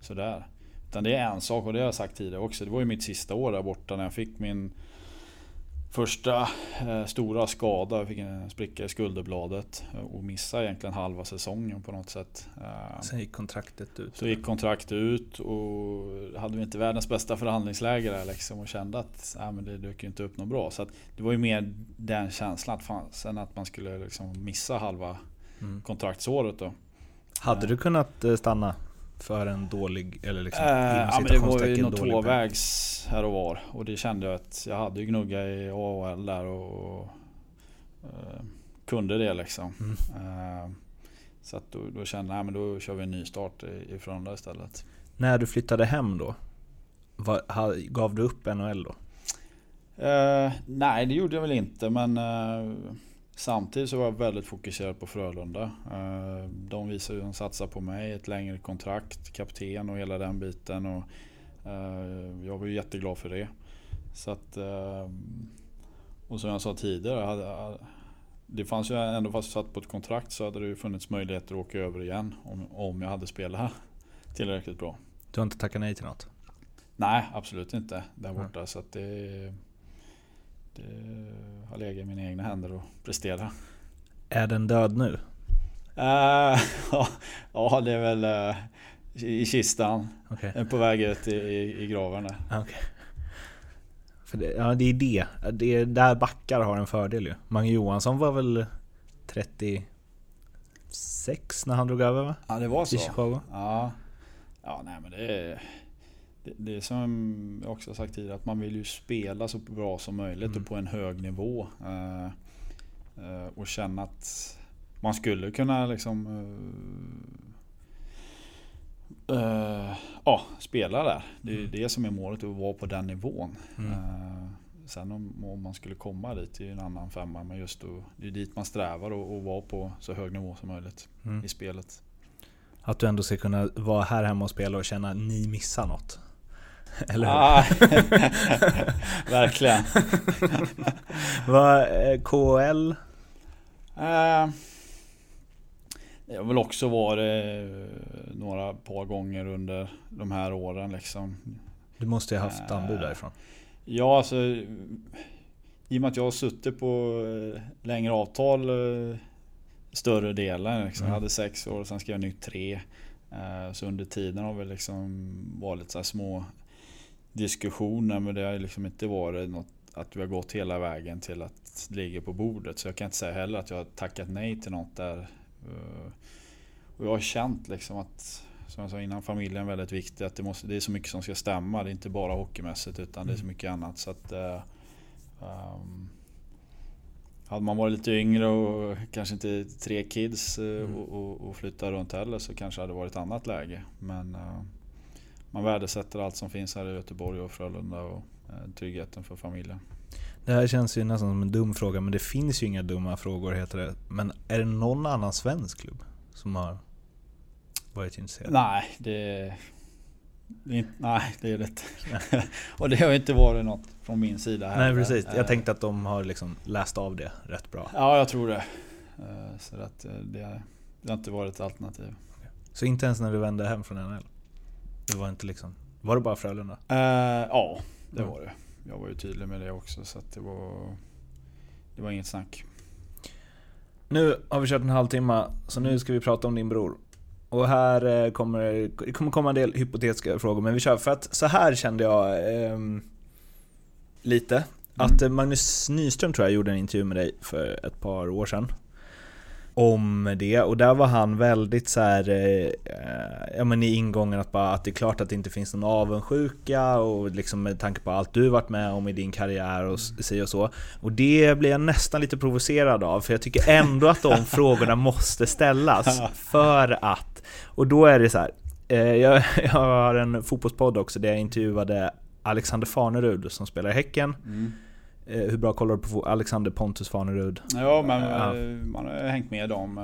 sådär. Utan det är en sak och det har jag sagt tidigare också. Det var ju mitt sista år där borta när jag fick min första eh, stora skada. Jag fick en spricka i skulderbladet och missade egentligen halva säsongen på något sätt. Eh, Sen gick kontraktet ut. så gick kontraktet ut och hade vi inte världens bästa förhandlingsläge där liksom och kände att nej, men det dök ju inte upp något bra. Så att det var ju mer den känslan att fan, sen att man skulle liksom missa halva Mm. kontraktsåret då. Hade du kunnat eh, stanna för en dålig, eller liksom inom ja, men det var ju något tvåvägs här och var. Och det kände jag att jag hade ju gnugga i AHL där och, eh, kunde det liksom. Mm. Eh, så att då, då kände jag att då kör vi en ny start i, i Frölunda istället. När du flyttade hem då? Ha, gav du upp NHL då? Eh, nej, det gjorde jag väl inte, men samtidigt så var jag väldigt fokuserad på Frölunda. Eh, de visade ju att de satsar på mig, ett längre kontrakt, kapten och hela den biten. Och, eh, jag var ju jätteglad för det. Så att, eh, och som jag sa tidigare, det fanns ju ändå fast jag satt på ett kontrakt så hade det ju funnits möjligheter att åka över igen om, om jag hade spelat tillräckligt bra. Du har inte tackat nej till något? Nej, absolut inte där borta. Så att det, det har legat i mina egna händer att prestera. Är den död nu? Eh, ja, det är väl eh, i kistan. Eh, På väg ut i, i, i graven där. Ah, okej. För det, ja, det är det. Det är där backar har en fördel ju. Mange Johansson var väl 36 när han drog över va? Ja, det var så. I Chicago. Ja, ja nej men det är... Det, är som jag också sagt tidigare, att man vill ju spela så bra som möjligt Mm. och på en hög nivå. Eh, eh, och känna att man skulle kunna liksom... eh, ja, spela där. Det är ju det som är målet, att vara på den nivån. Mm. Eh, sen om, om man skulle komma dit är ju en annan femma. Men just då, det är dit man strävar och, och vara på så hög nivå som möjligt Mm. i spelet. Att du ändå ska kunna vara här hemma och spela och känna att ni missar något. Eller hur? Ah, verkligen. Vad, eh, KL? Eh, det har väl också varit eh, några par gånger under de här åren liksom. Du måste ju ha haft Eh, anbud därifrån. Ja, alltså i och med att jag har suttit på eh, längre avtal eh, större delen. Liksom. Mm. Jag hade sex år och sen skrev jag nytt tre. Eh, Så under tiden har vi liksom varit lite så små diskussioner men det har liksom inte varit något att vi har gått hela vägen till att ligger på bordet. Så jag kan inte säga heller att jag har tackat nej till något där. Eh, Och jag har känt liksom att som jag sa innan, familjen är väldigt viktig. Att det, måste, det är så mycket som ska stämma. Det är inte bara hockeymässigt utan det är så mycket annat. Så att, ehm, hade man varit lite yngre och kanske inte tre kids eh, och, och, och flytta runt heller så kanske det hade varit ett annat läge. Men eh, man värdesätter allt som finns här i Göteborg och Frölunda och eh, tryggheten för familjen. Det här känns ju nästan som en dum fråga, men det finns ju inga dumma frågor heter det. Men är det någon annan svensk klubb som har varit intresserad? Nej, det, det nej, det är det inte. och det har inte varit något från min sida Nej heller. precis, jag Eh, tänkte att de har liksom läst av det rätt bra. Ja, jag tror det. Eh, Så att det, det har inte varit ett alternativ. Så inte ens när vi vände hem från NHL? Det var inte liksom... Var det bara Frölunda? Eh, ja, det Mm. var det. Jag var ju tydlig med det också så det var Det var inget snack. Nu har vi kört en halvtimme, så nu ska vi prata om din bror. Och här eh, kommer det kommer komma en del hypotetiska frågor, men vi kör. För att så här kände jag ehm, lite. Att eh, Magnus Nyström tror jag gjorde en intervju med dig för ett par år sedan. Om det, och där var han väldigt så här, eh, ja men i ingången att bara att det är klart att det inte finns någon avundsjuka och liksom med tanke på allt du varit med om i din karriär och si och så. Och det blir jag nästan lite provocerad av, för jag tycker ändå att de frågorna måste ställas. För att, och då är det så här. eh, Jag, jag har en fotbollspodd också där jag intervjuade Alexander Farnerud som spelar i Häcken. Eh, Hur bra kollar du på Alexander Pontus Farnerud? Ja, men Ja. eh, man har hängt med dem. eh,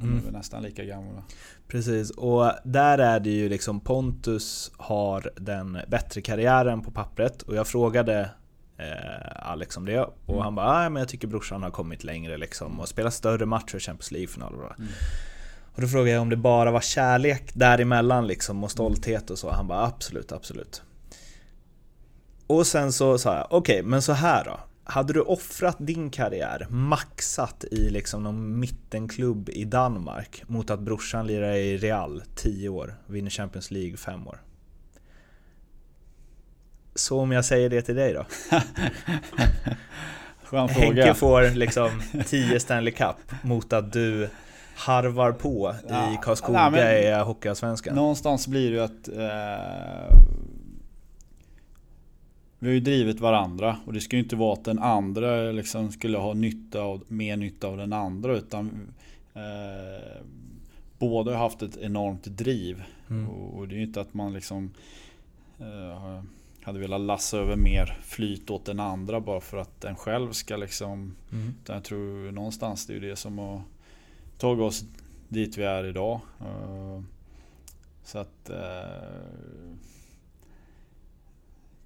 De Mm. nästan lika gamla. Precis, och där är det ju liksom Pontus har den bättre karriären på pappret och jag frågade eh, Alex om det och han bara ah, men jag tycker brorsan har kommit längre liksom och spelat större matcher, Champions League-final och bla. Och då frågade jag om det bara var kärlek däremellan liksom och stolthet och så. Han bara absolut, absolut. Och sen så sa jag, okej, okay, men så här då. Hade du offrat din karriär, maxat i liksom någon mittenklubb i Danmark mot att brorsan lirar i Real 10 år, vinner Champions League 5 år? Så om jag säger det till dig då? Skön Henke får liksom 10 Stanley Cup mot att du harvar på ja, i Karlskoga nej, i Hockeyallsvenskan. Någonstans blir det ju att eh, vi har ju drivit varandra och det ska ju inte vara att den andra liksom skulle ha nytta av, mer nytta av den andra utan eh, båda har haft ett enormt driv. Mm. Och, och, det är ju inte att man liksom eh, hade velat lassa över mer flyt åt den andra bara för att den själv ska liksom. Mm. jag tror någonstans det är det som har tagit oss dit vi är idag. Uh, så att uh,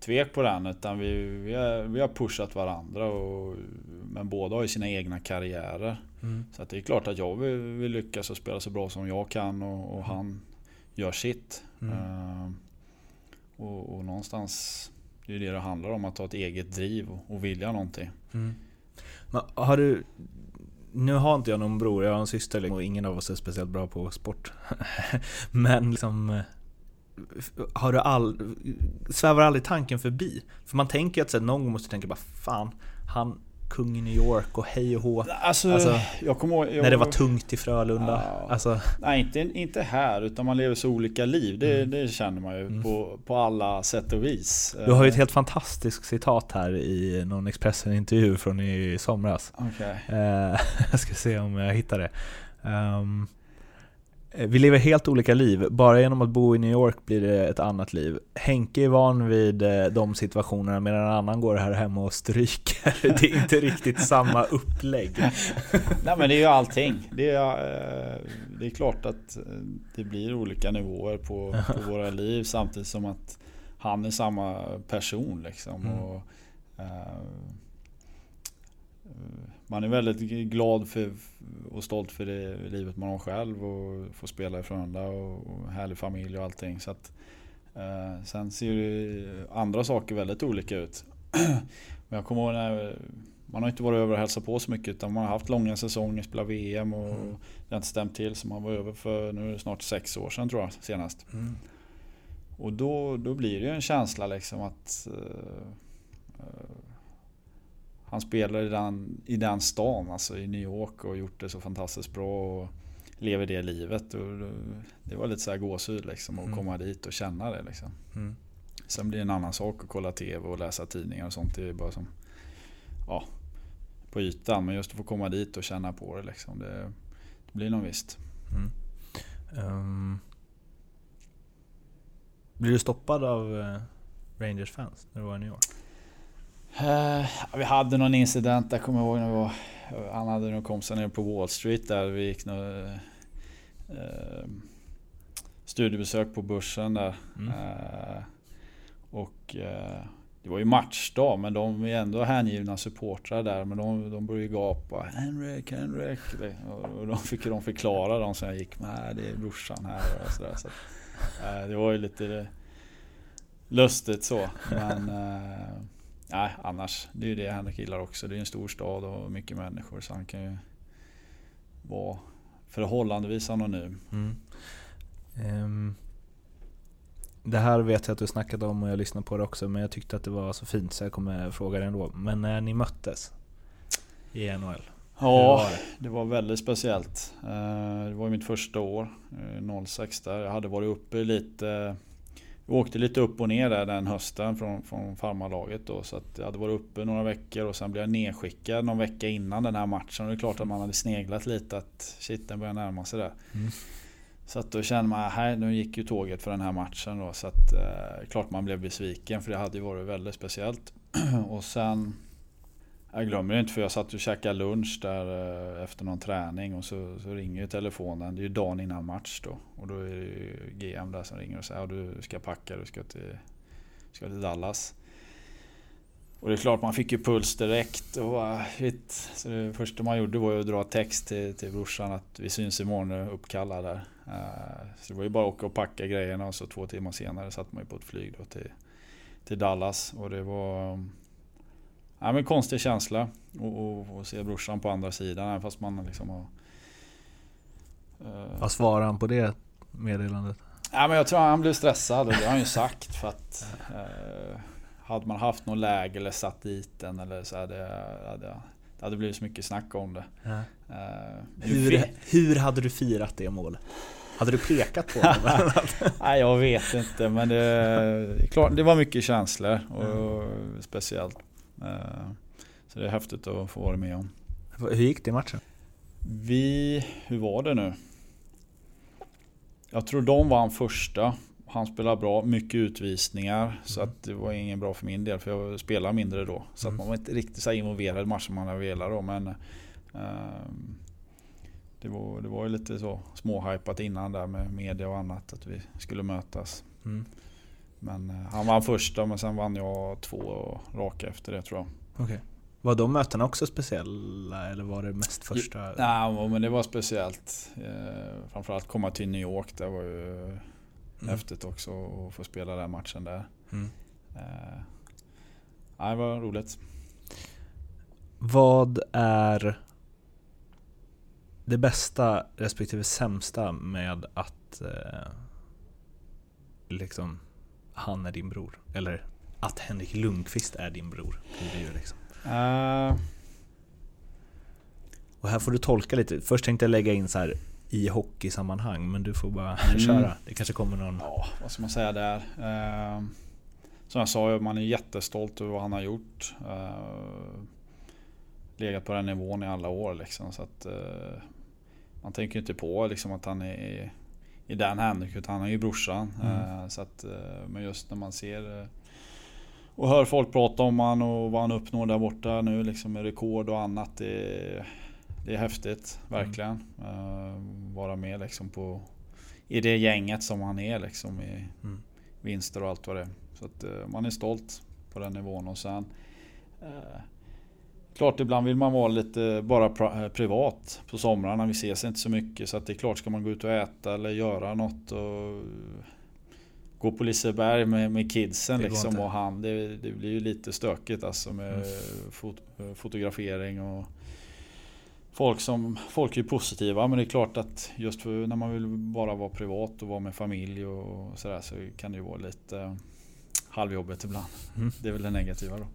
tvek på den utan vi, vi, har, vi har pushat varandra och, men båda har ju sina egna karriärer. Mm. Så att det är klart att jag vill, vill lyckas och spela så bra som jag kan och, och han gör sitt. Mm. Uh, och, och, någonstans det är det det handlar om att ha ett eget driv och, och vilja någonting. Mm. Men har du nu har inte jag någon bror, jag har en syster liksom, och ingen av oss är speciellt bra på sport. Men liksom eh, har du all, svävar aldrig tanken förbi? För man tänker att så, någon gång måste tänka bara fan, han kung i New York och hej och hå. Alltså, alltså jag kommer ihåg, jag, när det var tungt i Frölunda. Ja, alltså. Nej, inte, inte här, utan man lever så olika liv. Det, mm. det känner man ju mm. på, på alla sätt och vis. Du har ju ett helt fantastiskt citat här i någon Expressen-intervju från i somras. Okay. Eh, jag ska se om jag hittar det. Um, Eh, vi lever helt olika liv. Bara genom att bo i New York blir det ett annat liv. Henke är van vid eh, de situationerna medan en annan går här hemma och stryker. Det är inte riktigt samma upplägg. Nej men det är ju allting. Det är, eh, det är klart att det blir olika nivåer på, på våra liv samtidigt som att han är samma person liksom. Mm. Och, man är väldigt glad för, och stolt för det livet man har själv och får spela i Frölunda och, och härlig familj och allting. Så att, eh, sen ser ju andra saker väldigt olika ut. Men jag kommer ihåg när man har inte varit över och hälsat på så mycket utan man har haft långa säsonger, spelat VM och mm. det har inte stämt till så man var över för nu är det snart sex år sedan tror jag senast. Mm. Och då, då blir det ju en känsla liksom att uh, uh, han spelar i den, i den stan, alltså i New York och gjort det så fantastiskt bra och lever det livet. Och det var lite så här gåshud liksom att mm. komma dit och känna det liksom. Mm. Sen blir det en annan sak att kolla TV och läsa tidningar och sånt. Det är bara som ja, på ytan. Men just att få komma dit och känna på det liksom. Det, det blir nog visst. Mm. Um, blir du stoppad av eh, Rangers fans när du var i New York? Uh, vi hade någon incident, jag kommer ihåg när vi var, han hade några kompisar nere på Wall Street där. Vi gick några, uh, studiebesök på börsen där. Mm. Uh, och det var ju matchdag men de är ändå hängivna supportrar där. Men de, de började gapa Henrik, Henrik. Och de fick de förklara de som jag gick med. Det är brorsan här och sådär. Så, det var ju lite lustigt så. Men Nej, annars. Det är ju det Henrik gillar också. Det är en stor stad och mycket människor. Så han kan ju vara förhållandevis anonym. Mm. Um, det här vet jag att du snackade om och jag lyssnade på det också. Men jag tyckte att det var så fint så jag kommer fråga det ändå. Men när ni möttes i NHL? Ja, var det? det? var väldigt speciellt. Eh, det var mitt första år, 06 eh, där. Jag hade varit uppe lite vi åkte lite upp och ner där den hösten från, från farmarlaget då. Så att jag hade varit uppe några veckor och sen blev jag nedskickad någon vecka innan den här matchen. Och det är klart att man hade sneglat lite att shit den börjar närma sig där. Mm. Så att då kände man, här nu gick ju tåget för den här matchen då. Så att eh, klart man blev besviken för det hade ju varit väldigt speciellt. och sen jag glömmer det inte för jag satt och käkade lunch där eh, efter någon träning och så, så ringer ju telefonen. Det är ju dagen innan match då. Och då är det ju GM där som ringer och säger att du ska packa, du ska till, ska till Dallas. Och det är klart man fick ju puls direkt. Och, bara, shit. Så det första man gjorde var ju att dra text till, till brorsan att vi syns imorgon uppkallad där. Eh, så det var ju bara att åka och packa grejerna och så två timmar senare satt man ju på ett flyg då till, till Dallas. Och det var ja, men konstig känsla att se brorsan på andra sidan även fast man liksom har... Uh, Vad svarade han på det meddelandet? Ja, men jag tror han blev stressad och det har han ju sagt för att uh, Hade man haft något läge eller satt dit den eller så hade, hade det hade blivit så mycket snack om det. Ja. Uh, hur, hur hade du firat det målet? Hade du pekat på honom? Nej jag vet inte men det, det var mycket känslor och mm. speciellt. Uh, så det är häftigt att få vara med om. Hur gick det i matchen? Vi, hur var det nu? Jag tror de vann första. Han spelade bra, mycket utvisningar. Mm. Så att det var ingen bra för min del för jag spelade mindre då. Så mm. att man var inte riktigt så involverad i matchen man hade velat då. Men uh, det, var, det var ju lite så småhypat innan där med media och annat att vi skulle mötas. Mm. Men uh, han vann första men sen vann jag två raka efter det tror jag. Okay. Var de mötena också speciella eller var det mest första? Nej men det var speciellt. Eh, framförallt komma till New York. Det var ju mm. häftigt också att få spela den matchen där. Mm. Eh, det var roligt. Vad är det bästa respektive sämsta med att eh, liksom han är din bror? Eller att Henrik Lundqvist är din bror? Det liksom. Uh. Och här får du tolka lite. Först tänkte jag lägga in så här i hockeysammanhang, men du får bara mm. köra. Det kanske kommer någon... Ja, vad ska man säga där? Uh, som jag sa, man är jättestolt över vad han har gjort. Uh, legat på den nivån i alla år liksom. Så att, uh, man tänker inte på liksom, att han är i Dan Henrik, utan han är ju brorsan. Mm. så att, men just när man ser och hör folk prata om han och vad han uppnår där borta nu liksom med rekord och annat. Det är, det är häftigt, verkligen. Mm. Vara med liksom på, i det gänget som han är liksom i mm. vinster och allt vad det är. Så att man är stolt på den nivån och sen Klart ibland vill man vara lite bara privat på somrarna. Vi ses inte så mycket så att det är klart ska man gå ut och äta eller göra något och gå på Liseberg med, med kidsen liksom och han. Det, det, blir ju lite stökigt alltså med mm. fot, fotografering och folk som Folk är positiva men det är klart att just för när man vill bara vara privat och vara med familj och sådär så kan det ju vara lite eh, halvjobbigt ibland. Mm. Det är väl det negativa då.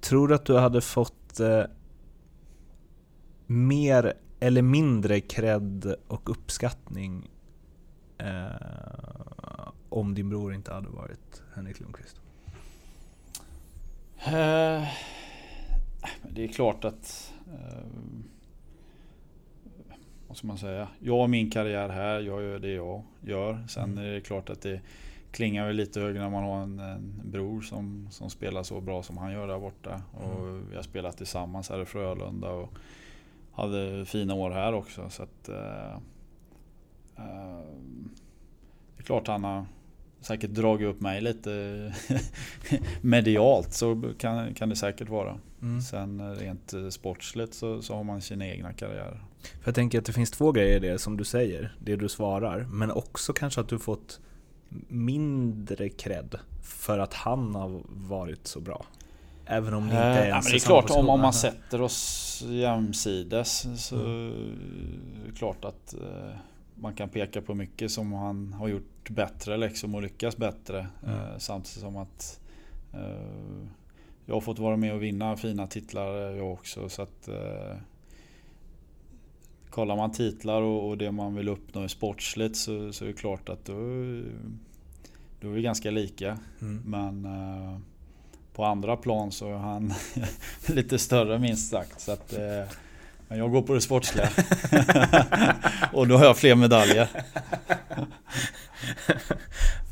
Tror du att du hade fått eh, mer eller mindre cred och uppskattning eh, om din bror inte hade varit Henrik Lundqvist? Uh, det är klart att... Uh, vad ska man säga? Jag har min karriär här, jag gör det jag gör. Sen mm. är det klart att det klingar väl lite högre när man har en, en, bror som, som spelar så bra som han gör där borta. Och mm. vi har spelat tillsammans här i Frölunda och hade fina år här också. Så att, uh, det är klart han har säkert dragit upp mig lite medialt. Så kan, kan det säkert vara. Mm. Sen rent sportsligt så, så har man sina egna karriärer. För jag tänker att det finns två grejer i det som du säger, det du svarar. Men också kanske att du fått mindre cred för att han har varit så bra. Även om det inte är eh, ens ja, Det är klart om, om man sätter oss jämsides så mm. är det klart att eh, man kan peka på mycket som han har gjort bättre liksom och lyckats bättre. Mm. Eh, samtidigt som att jag har fått vara med och vinna fina titlar jag också. Så att, kollar man titlar och, och, det man vill uppnå sportsligt så, så är det klart att då, då är vi ganska lika. Mm. Men eh, på andra plan så är han lite större minst sagt. Så att, eh, men jag går på det sportsliga. och då har jag fler medaljer.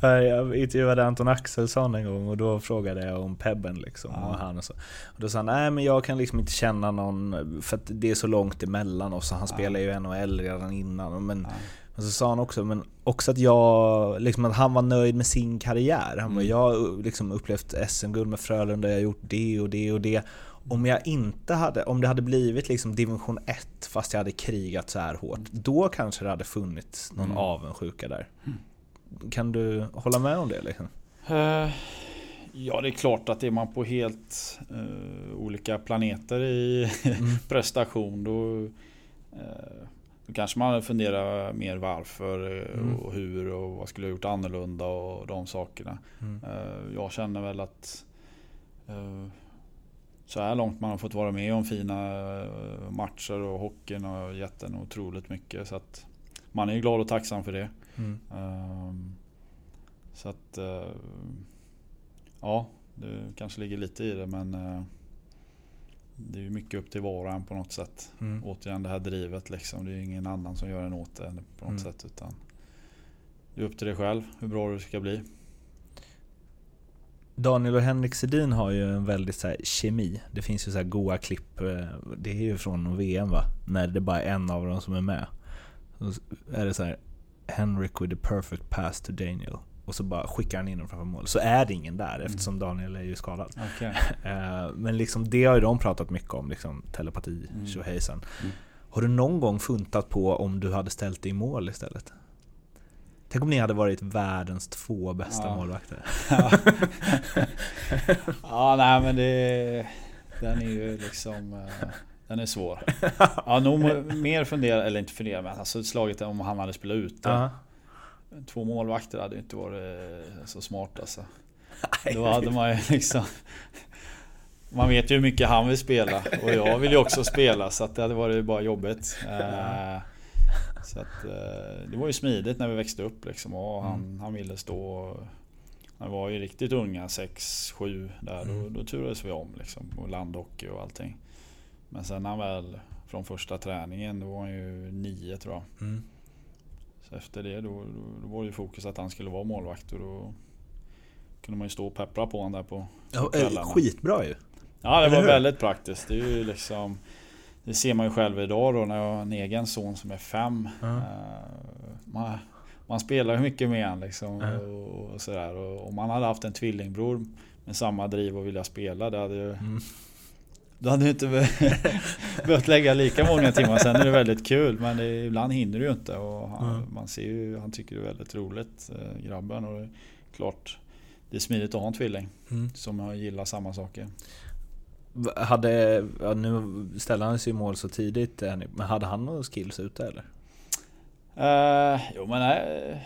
Jag intervjuade Anton Axelsson en gång och då frågade jag om Pebben liksom. Ja. Och, han och, så. och då sa han, nej men jag kan liksom inte känna någon, för att det är så långt emellan oss. Han ja. spelar ju NHL redan innan. Men, ja. Och så sa han också, men också att jag, liksom att han var nöjd med sin karriär. Han bara, Mm. jag har liksom upplevt SM-guld med Frölunda, jag har gjort det och det och det. Om jag inte hade, om det hade blivit liksom division 1 fast jag hade krigat så här hårt, då kanske det hade funnits någon Mm. avundsjuka där. Kan du hålla med om det liksom? Eh, Ja, det är klart att är man på helt eh, olika planeter i prestation då, eh, då kanske man funderar mer varför Mm. och hur och vad skulle jag gjort annorlunda och de sakerna. Mm. Jag känner väl att så här långt man har fått vara med om fina eh, matcher och hockeyn har gett en otroligt mycket. Så att man är ju glad och tacksam för det. Mm. Ehm, Så att eh, Ja, det kanske ligger lite i det men eh, Det är ju mycket upp till var och en på något sätt. Mm. Återigen det här drivet liksom. Det är ju ingen annan som gör en åt det på något Mm. sätt. Utan Det är upp till dig själv hur bra du ska bli. Daniel och Henrik Sedin har ju en väldigt så här, kemi. Det finns ju så här goa klipp, eh, det är ju från VM va? När det bara är en av dem som är med. Så är det så här, Henrik with the perfect pass to Daniel. Och så bara skickar han in dem framför mål. Så är det ingen där eftersom Daniel är ju skadad. Okay. Eh, Men liksom det har ju de pratat mycket om, liksom telepati, Mm. tjohejsan. Mm. Har du någon gång funtat på om du hade ställt dig i mål istället? Tänk om ni hade varit världens två bästa Ja. målvakter. ja. ja, nej men det Den är ju liksom eh, Den är svår. Ja, nog mer fundera, eller inte fundera men alltså slaget om han hade spelat ute. Ja. Två målvakter hade ju inte varit eh, så smart alltså. Då hade man ju liksom Man vet ju hur mycket han vill spela och jag vill ju också spela så att det hade varit bara jobbigt. Eh, Så att eh, det var ju smidigt när vi växte upp liksom och han, han ville stå och Han var ju riktigt unga, 6-7 där. Då, då turades vi om liksom och landhockey och allting. Men sen när han väl från första träningen, då var han ju 9 tror jag. Mm. Så efter det då, då, då var det ju fokus att han skulle vara målvakt och då kunde man ju stå och peppra på honom där på Ja, eh, skitbra ju. Ja det Eller var hur? väldigt praktiskt. Det är ju liksom Det ser man ju själv idag då när jag har en egen son som är fem. Eh, Man, man spelar ju mycket med han liksom Ja. och, och sådär. Och om man hade haft en tvillingbror med samma driv och vilja spela, det hade ju Mm. Då hade du inte be- behövt lägga lika många timmar. Sen är det väldigt kul men det, ibland hinner du ju inte. Och han, Mm. Man ser ju, han tycker det är väldigt roligt, eh, grabben. Och det är klart, det är smidigt att ha en tvilling Mm. som gillar samma saker. Hade, ja, nu ställde han sig i mål så tidigt, eh, men hade han några skills ute eller? Uh, jo men nej,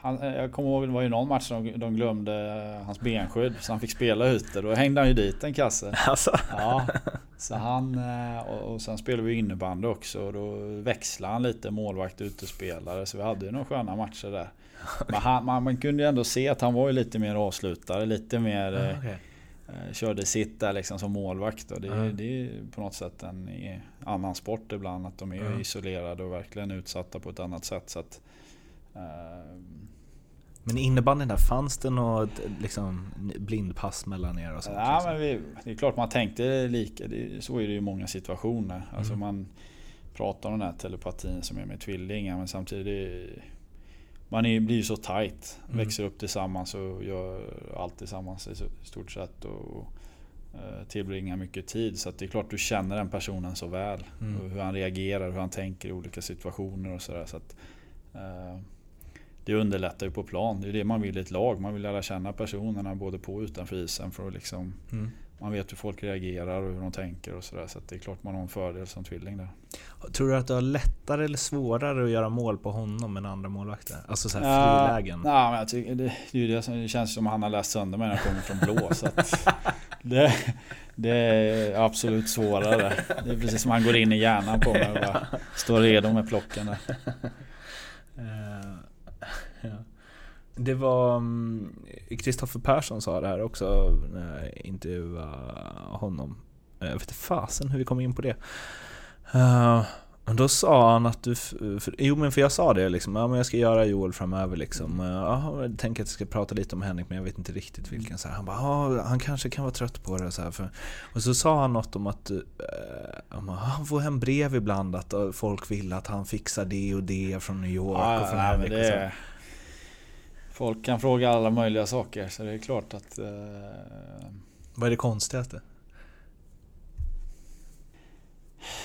han, jag kommer ihåg det var ju någon match de, de glömde eh, hans benskydd så han fick spela ute. Då hängde han ju dit en kasse. Alltså. Ja, så han eh, och, och sen spelade vi innebandy också och då växlade han lite målvakt utespelare så vi hade ju några sköna matcher där. Men han, man, man kunde ju ändå se att han var ju lite mer avslutare, lite mer eh, Okej. eh, körde sitt där liksom som målvakt. Och det, Ja. det är på något sätt en annan sport ibland. Att de är Ja. isolerade och verkligen utsatta på ett annat sätt. Så att, eh, Men innebandyn där, fanns det något liksom, blindpass mellan er och sånt? ja, liksom? men vi, det är klart man tänkte lika. Det, så är det ju i många situationer. Alltså Mm. man pratar om den här telepatin som är med tvillingar. Men samtidigt man är, blir så tight. Mm. Växer upp tillsammans och gör allt tillsammans i stort sett. Och, eh, tillbringar mycket tid. Så det är klart du känner den personen så väl. Mm. Och hur han reagerar, hur han tänker i olika situationer och sådär. Så att, eh, det underlättar ju på plan. Det är det man vill i ett lag. Man vill lära känna personerna både på och utanför isen. För att liksom, Mm. Man vet hur folk reagerar och hur de tänker och sådär. Så det är klart man har en fördel som tvilling där. Tror du att du har lättare eller svårare att göra mål på honom än andra målvakter? Alltså så här Ja, frilägen? Ja, men jag tycker, det, det, det, det känns som att han har läst sönder mig när jag kommer från blå. så det, det är absolut svårare. Det är precis som att han går in i hjärnan på mig och bara står redo med plocken där. Eh. Det var Kristoffer Persson sa det här också när jag intervjuade honom. Eh, Jag vet inte fasen hur vi kom in på det. Eh, Men då sa han att du... För, jo men för jag sa det liksom, ja men jag ska göra Joel framöver liksom. Ja, jag tänker att jag ska prata lite om Henrik men jag vet inte riktigt vilken. Så här, han bara, ja han kanske kan vara trött på det. Så här, för, och så sa han något om att uh, han får hem brev ibland att folk vill att han fixar det och det från New York ja, och från nej, Henrik. och så. Folk kan fråga alla möjliga saker så det är klart att... Uh, Vad är det konstigaste?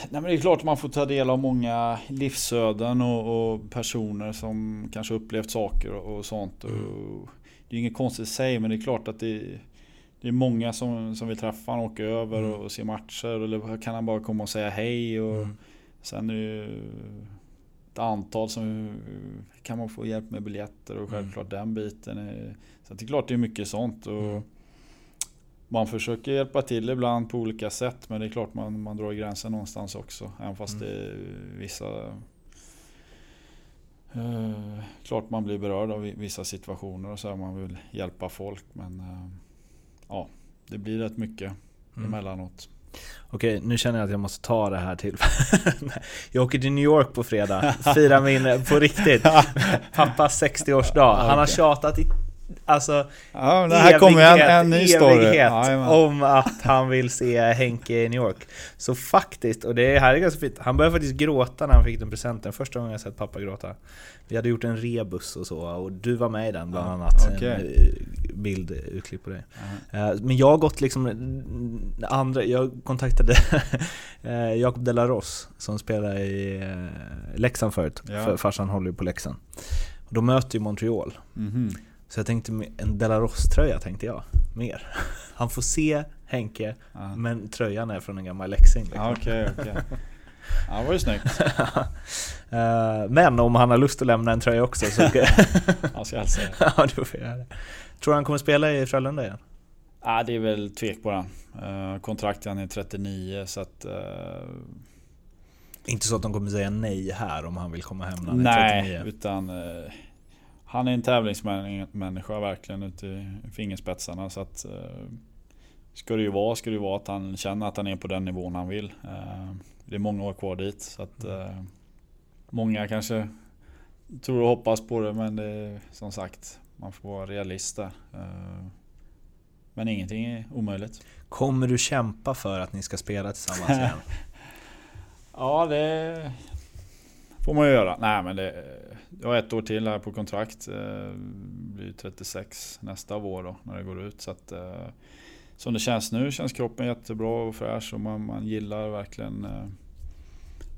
Nej men det är klart att man får ta del av många livsöden och, och personer som kanske upplevt saker och, och sånt. Mm. Och det är inget konstigt i sig men det är klart att det, det är många som, som vill träffa honom, åka över mm. och, och se matcher. Eller kan han bara komma och säga hej. Och mm. Sen är det ju antal som kan man få hjälp med biljetter och mm. självklart den biten. Är, så det är klart det är mycket sånt. Och, mm man försöker hjälpa till ibland på olika sätt men det är klart man, man drar gränsen någonstans också. Även fast mm. det är vissa... Uh, klart man blir berörd av vissa situationer och så här, man vill hjälpa folk men uh, ja, det blir rätt mycket mm. emellanåt. Okej, nu känner jag att jag måste ta det här till. jag åker till New York på fredag, firar min, på riktigt, pappas 60-årsdag. Han har tjatat i alltså ja, det här kommer en, en ny story. Ja, om att han vill se Henke i New York. Så faktiskt, och det här är ganska fint, han började faktiskt gråta när han fick den presenten. Första gången jag sett pappa gråta. Vi hade gjort en rebus och så, och du var med i den bland annat. Okay. En eh, bild, utklipp på dig. Uh, men jag har gått liksom, andra, jag kontaktade eh, Jakob Delaros som spelar i Leksand förut. Ja. För farsan håller ju på Leksand. Och de möter ju Montreal. Mm. Så jag tänkte en Delaros-tröja tänkte jag, mer. Han får se Henke, ja. men tröjan är från en gammal Leksing. Liksom. Okej, okay, okay. Ja, det var ju snyggt. Eh, men om han har lust att lämna en tröja också så... han ska hälsa Ja, du får göra det. Tror du han kommer spela i Frölunda igen? Ja, det är väl tvek på den. Uh, kontraktet han är 39 så att... Uh... Inte så att de kommer säga nej här om han vill komma hem när han är 39? Nej, utan... Uh han är en tävlingsmänniska verkligen ute i fingerspetsarna. Så att, eh, ska det ju vara, ska det ju vara att han känner att han är på den nivån han vill. Eh, det är många år kvar dit. Så att, eh, många kanske tror och hoppas på det men det är som sagt, man får vara realist där. Eh, men ingenting är omöjligt. Kommer du kämpa för att ni ska spela tillsammans igen? ja, det får man ju göra. Nej men det jag har ett år till här på kontrakt. Det eh, blir 36 nästa vår då när det går ut. Så att, eh, som det känns nu känns kroppen jättebra och fräsch och man, man gillar verkligen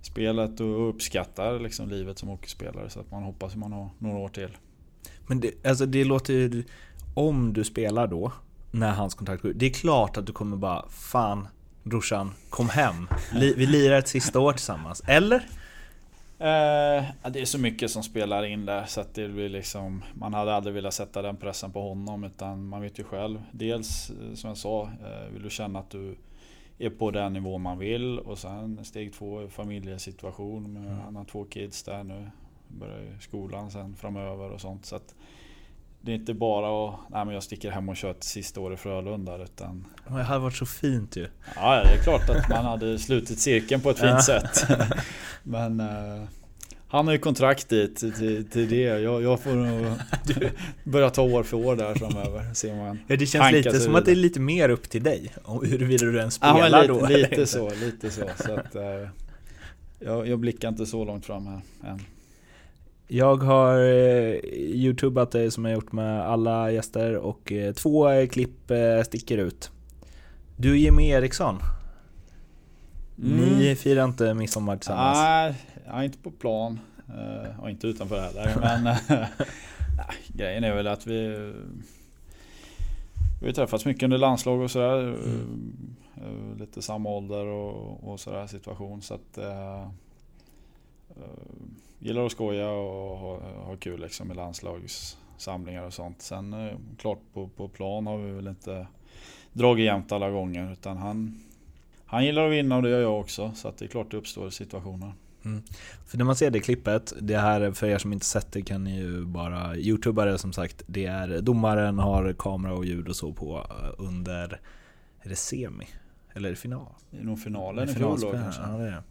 spelet och uppskattar liksom livet som hockeyspelare. Så att man hoppas att man har några år till. Men det, alltså det låter ju... Om du spelar då, när hans kontrakt går ut. Det är klart att du kommer bara Fan brorsan, kom hem. Vi lirar ett sista år tillsammans. Eller? Eh, det är så mycket som spelar in där så att det blir liksom Man hade aldrig velat sätta den pressen på honom utan man vet ju själv Dels eh, som jag sa eh, Vill du känna att du är på den nivå man vill och sen steg två familjesituation mm. Han har två kids där nu Börjar skolan sen framöver och sånt så det är inte bara att nej, men jag sticker hem och kör ett sista år i Frölunda utan... Det hade varit så fint ju. Ja, det är klart att man hade slutit cirkeln på ett fint sätt. men uh, han har ju kontrakt dit till, till det. Jag, jag får nog börja ta år för år där framöver. Se man ja, det känns lite som vidare. att det är lite mer upp till dig. Huruvida du ens spelar ja, lite, då. Lite så, lite så. så att, uh, jag, jag blickar inte så långt fram här än. Jag har eh, youtubat det som jag gjort med alla gäster och eh, två eh, klipp eh, sticker ut. Du Jimmy Eriksson. Mm. Ni firar inte midsommar tillsammans? Nej, jag är inte på plan. Uh, och inte utanför heller. men uh, grejen är väl att vi Vi träffats mycket under landslag och sådär. Mm. Uh, lite samma ålder och, och sådär situation. Så att gillar att skoja och ha, ha kul liksom i landslagssamlingar och sånt. Sen eh, klart på, på plan har vi väl inte dragit jämnt alla gånger. Utan han, han gillar att vinna och det gör jag också. Så det är klart det uppstår situationer. Mm. För när man ser det klippet, det här för er som inte sett det kan ni ju bara youtuba det som sagt. Det är domaren har kamera och ljud och så på eh, under, är det semi? Eller är det final? Det är nog finalen i fjol då kanske. Ja, det är.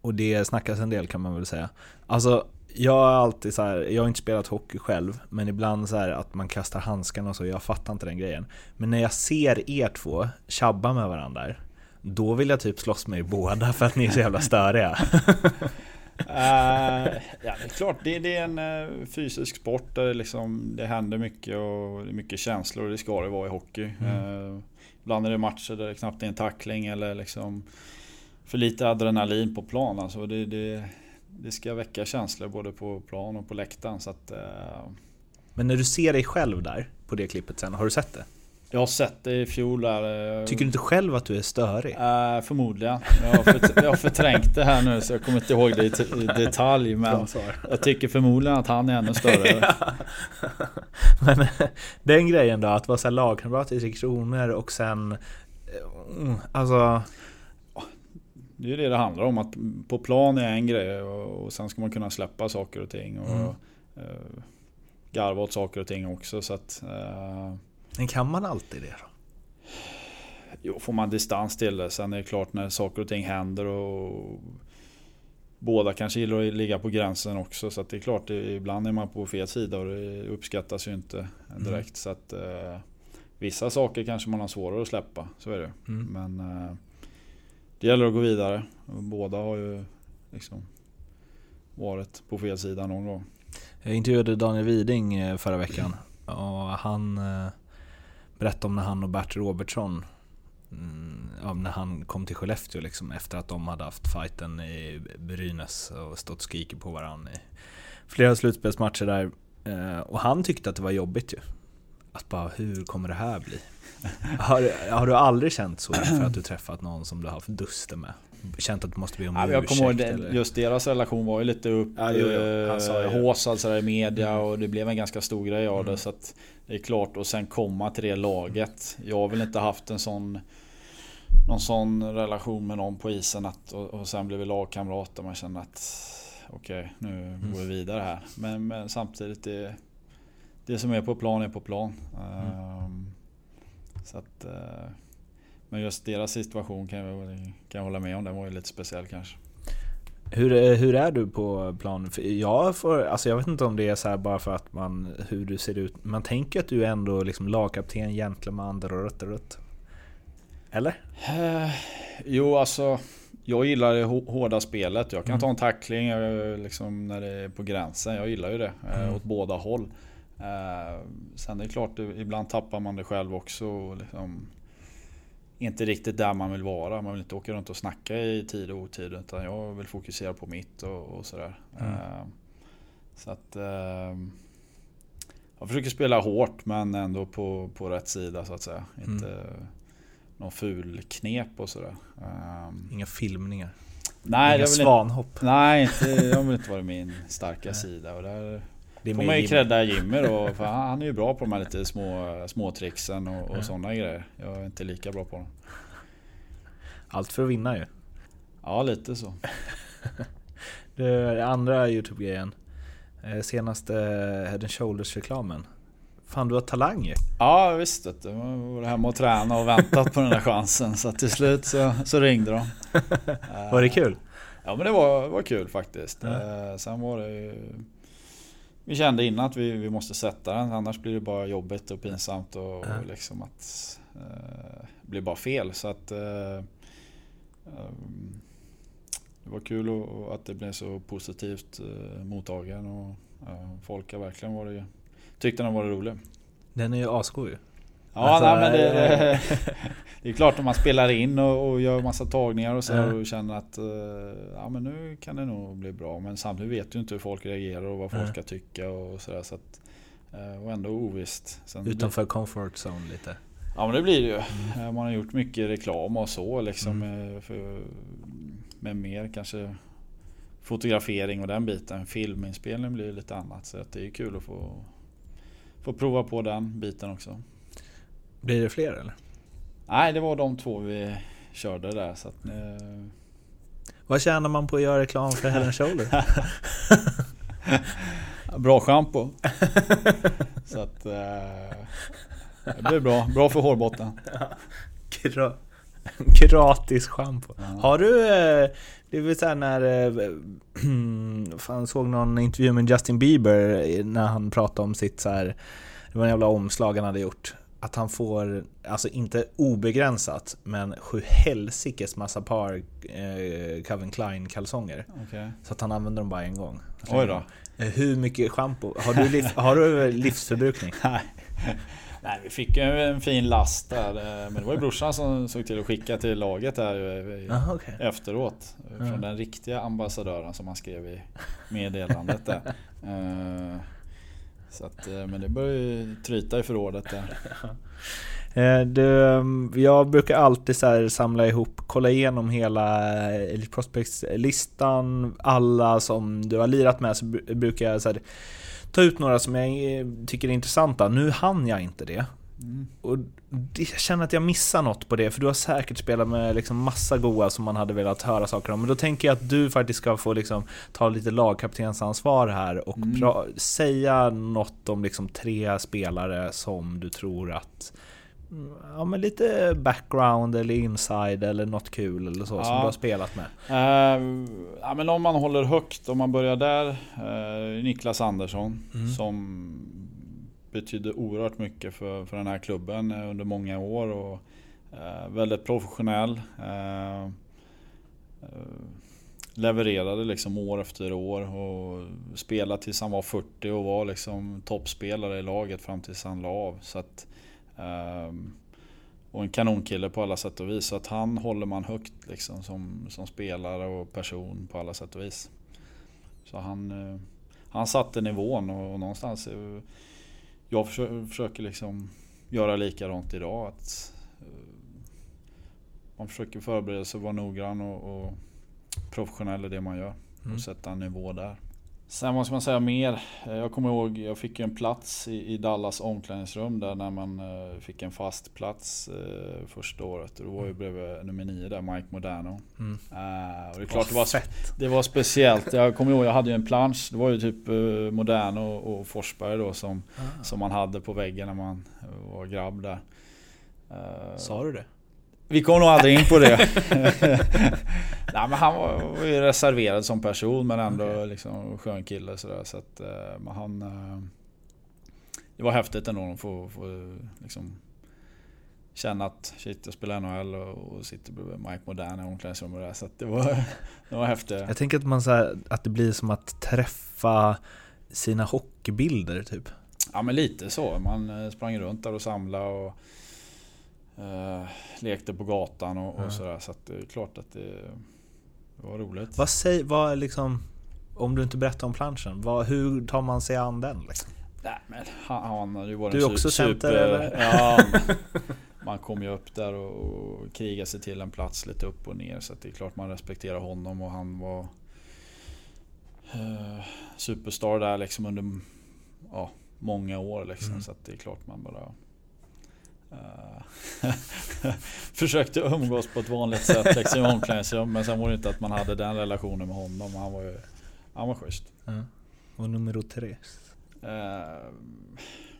Och det snackas en del kan man väl säga. Alltså, jag har alltid så här, jag har inte spelat hockey själv, men ibland så att man kastar handskarna och så, jag fattar inte den grejen. Men när jag ser er två tjabba med varandra, då vill jag typ slåss med er båda för att ni är så jävla störiga. Uh, ja, det är klart. Det, det är en uh, fysisk sport där det, liksom, det händer mycket och det är mycket känslor och det ska det vara i hockey. Mm. Uh, ibland är det matcher där det knappt är en tackling eller liksom för lite adrenalin på plan. Alltså det, det, det ska väcka känslor både på plan och på läktaren. Så att, Men när du ser dig själv där på det klippet sen, har du sett det? Jag har sett det i fjol där. Tycker du inte själv att du är störig? Uh, förmodligen. Jag har, för, jag har förträngt det här nu så jag kommer inte ihåg det i, i detalj. Men jag tycker förmodligen att han är ännu större. men den grejen då, att vara lagkamrat i Kronor och sen... Mm, alltså... Det är ju det det handlar om. Att på plan är en grej och sen ska man kunna släppa saker och ting. Och mm. uh, garva åt saker och ting också. Så att, uh, men kan man alltid det då? Jo, får man distans till det. Sen är det klart när saker och ting händer och Båda kanske gillar att ligga på gränsen också så det är klart ibland är man på fel sida och det uppskattas ju inte direkt. Mm. Så att eh, Vissa saker kanske man har svårare att släppa, så är det. Mm. Men eh, det gäller att gå vidare. Båda har ju liksom varit på fel sida någon gång. Jag intervjuade Daniel Widing eh, förra veckan och han eh, berättade om när han och Bert Robertsson mm, när han kom till Skellefteå liksom, efter att de hade haft fighten i Brynäs och stått och skrikit på varandra i flera slutspelsmatcher där. Eh, och han tyckte att det var jobbigt ju. Att bara, hur kommer det här bli? Har, har du aldrig känt så för att du träffat någon som du har haft duster med? Känt att du måste be om ja, ursäkt? Jag kommer ihåg det, just deras relation var ju lite upp ja, jo, jo. Eh, håsad sådär i media och det blev en ganska stor grej av det. Mm. Så att det är klart och sen komma till det laget. Jag har väl inte haft en sån någon sån relation med någon på isen att, och, och sen blev vi lagkamrater. Man känner att okej, okay, nu mm. går vi vidare här. Men, men, samtidigt, det, det som är på plan är på plan. Mm. Um, så att, uh, men just deras situation kan jag, kan jag hålla med om. Den var ju lite speciell kanske. Hur, hur är du på plan? Jag, får, alltså jag vet inte om det är så bara för att man, hur du ser ut. Man tänker att du är ändå liksom lagkapten, gentleman, rött, rött. Eller? Uh, jo, alltså. Jag gillar det hårda spelet. Jag kan mm. ta en tackling liksom, när det är på gränsen. Jag gillar ju det. Eh, mm. Åt båda håll. Uh, sen är det klart, ibland tappar man det själv också. Liksom, inte riktigt där man vill vara. Man vill inte åka runt och snacka i tid och otid. Utan jag vill fokusera på mitt och, och sådär. Mm. Uh, så att... Uh, jag försöker spela hårt men ändå på, på rätt sida så att säga. Mm. Inte någon ful knep och sådär. Um, Inga filmningar? Nej, Inga svanhopp? Inte, nej, inte, har väl inte varit min starka sida. Och där, det får man ju credda Jimmy då. För han är ju bra på de här lite små, små tricksen och, och ja. sådana grejer. Jag är inte lika bra på dem. Allt för att vinna ju. Ja, lite så. det andra Youtube-grejen. Eh, senaste Head and Shoulders-reklamen. Fan du har talang ju. Ja visst. Jag var hemma och tränade och väntat på den där chansen. Så till slut så, så ringde de. var det kul? Ja men det var, var kul faktiskt. Ja. Sen var det ju vi kände innan att vi, vi måste sätta den. Annars blir det bara jobbigt och pinsamt och, ja. och liksom att eh, blir bara fel. Så att eh, eh, det var kul och, att det blev så positivt eh, mottagen. Och, folk har verkligen varit, tyckte den var rolig. Den är ju asgod ju. Ja, alltså, nej, men det, det, det, är klart om man spelar in och, och gör massa tagningar och så mm. och känner att uh, ja, men nu kan det nog bli bra. Men samtidigt vet du inte hur folk reagerar och vad folk mm. ska tycka och sådär. Så att, uh, och ändå ovisst. Sen Utanför comfort zone lite? Ja men det blir det ju. Mm. Man har gjort mycket reklam och så liksom. Mm. För, med mer kanske fotografering och den biten. Filminspelning blir lite annat. Så att det är kul att få, få prova på den biten också. Blir det fler eller? Nej, det var de två vi körde där. Så att, eh... Vad tjänar man på att göra reklam för Head Shoulder? bra schampo. så att... Eh... Det blir bra. Bra för hårbotten. Ja, Gratis schampo. Har du, eh, det väl såhär när, eh, fan såg någon intervju med Justin Bieber när han pratade om sitt så här, det var en jävla omslag han hade gjort. Att han får, alltså inte obegränsat, men sju helsikes massa par eh, Calvin Klein kalsonger. Okej. Så att han använder dem bara en gång. Oj då. Eh, Hur mycket schampo? Har du, liv, har du livsförbrukning? Nej. Nej, vi fick en fin last där. eh, Men det var ju brorsan som såg till att skicka till laget där eh, Aha, okej. efteråt. Från den riktiga ambassadören som han skrev i meddelandet där. Så att, eh, men det börjar ju tryta i förrådet där. Eh, du, eh, jag brukar alltid så här samla ihop, kolla igenom hela Elite Prospects-listan, alla som du har lirat med, så brukar jag så här, ta ut några som jag tycker är intressanta. Nu hann jag inte det. Och jag känner att jag missar något på det, för du har säkert spelat med liksom massa goa som man hade velat höra saker om. Men då tänker jag att du faktiskt ska få liksom ta lite lagkaptensansvar här och pra- säga något om liksom tre spelare som du tror att mm, Ja men lite background eller inside eller något kul eller så som Ja. du har spelat med. Eh, ja, men om man håller högt, om man börjar där. Eh, Niklas Andersson som betydde oerhört mycket för, för den här klubben eh, under många år. Och, eh, väldigt professionell. Eh, eh, levererade liksom år efter år och spelade tills han var 40 och var liksom toppspelare i laget fram tills han la av. Så att, ehm, och en kanonkille på alla sätt och vis. Så att han håller man högt liksom som, som spelare och person på alla sätt och vis. Så han, eh, han satte nivån och, någonstans jag försöker, försöker liksom göra likadant idag. Att, eh, man försöker förbereda sig, vara noggrann och, och professionell i det man gör. Och sätta en nivå där. Sen måste man säga mer. Eh, Jag kommer ihåg, jag fick en plats i, i Dallas omklädningsrum där när man eh, fick en fast plats eh, första året. Och då var ju bredvid nummer nio där, Mike Modano. Eh, och det är klart det var, det var speciellt. Jag kommer ihåg, jag hade ju en plansch. Det var ju typ Modano och Forsberg då som, som man hade på väggen när man var grabb där. Sa du det? Vi kom nog aldrig in på det. Nej men han var, var ju reserverad som person men ändå liksom skön kille sådär. Så att, eh, men han... eh, Det var häftigt ändå att få, få liksom Känna att shit jag spelar NHL och, och sitter bredvid Mike Modern i omklädningsrummet där. Så att det var, det var häftigt. Jag tänker att, man så här, att det blir som att träffa sina hockeybilder typ. Ja men lite så. Man eh, sprang runt där och samlade och eh, lekte på gatan och, och sådär. Så att det är klart att det, det var roligt. Vad säger, vad liksom, om du inte berättar om planschen, vad, hur tar man sig an den liksom? Nej men han, han har ju varit Du är också center, eller? Ja, man kom ju upp där och, och krigade sig till en plats lite upp och ner. Så det är klart man respekterar honom och han var eh, superstar där liksom under ja, många år liksom. Mm. Så det är klart man bara Försökte umgås på ett vanligt sätt liksom, i omklädningsrum. Men sen var det inte att man hade den relationen med honom. Han var ju Han var schysst. Och nummer tre. Eh,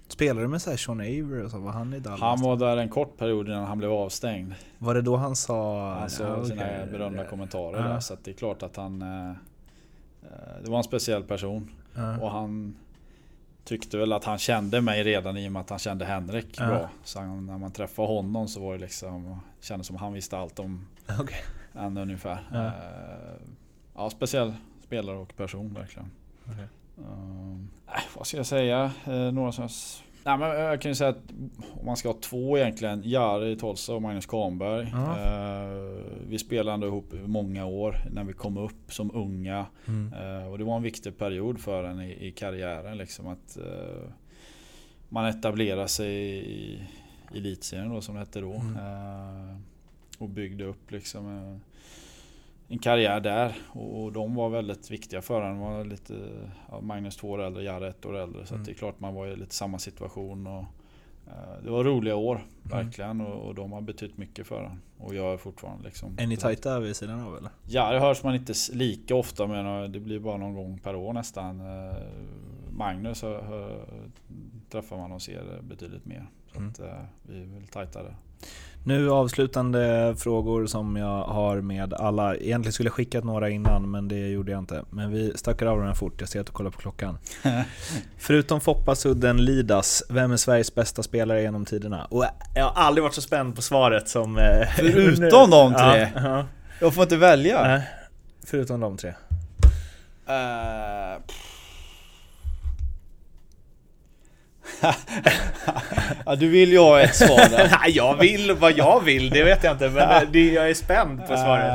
Spelade du med så här Sean Avery och så? Var han i Dallas? Han var där en kort period innan han blev avstängd. Var det då han sa... Han sa Ja, sina okej. berömda kommentarer Ja. där. Så att det är klart att han... eh, eh, Det var en speciell person. Ja. Och han tyckte väl att han kände mig redan i och med att han kände Henrik Ja. bra. Så han, när man träffade honom så var det liksom... Kändes som han visste allt om Okej. en ungefär. Ja. Eh, Ja, speciell spelare och person verkligen. Okej. Um, äh, vad ska jag säga? Eh, några som... Nej, men jag kan ju säga att om man ska ha två egentligen. Jari Tolsa och Magnus Kahnberg. Eh, vi spelade ändå ihop i många år när vi kom upp som unga. Mm. Eh, och det var en viktig period för en i, i karriären. Liksom att eh, man etablerade sig i elitserien då som det hette då. Mm. Eh, och byggde upp liksom en, karriär där. Och, de var väldigt viktiga för en. var lite, ja, Magnus två år äldre, Jari ett år äldre. Så Mm. det är klart man var i lite samma situation. Och, eh, det var roliga år, verkligen. Och, och de har betytt mycket för en. Och gör fortfarande liksom. Är ni tajta vid sidan av eller? Ja, det hörs man inte lika ofta men eh, det blir bara någon gång per år nästan. Eh, Magnus hör, hör, träffar man och ser betydligt mer. Så Mm. att, eh, vi är väl tajtare. Nu avslutande frågor som jag har med alla. Egentligen skulle jag skickat några innan, men det gjorde jag inte. Men vi stackar av den här fort, jag ser att du kollar på klockan. Förutom Foppa, Sudden, Lidas, vem är Sveriges bästa spelare genom tiderna? Och jag har aldrig varit så spänd på svaret som... eh, Förutom de tre? Ja, ja. Jag får inte välja? Nej, förutom de tre. Eh, ja, du vill ju ha ett svar där. Nej, jag vill vad jag vill, det vet jag inte. Men det, jag är spänd på svaret.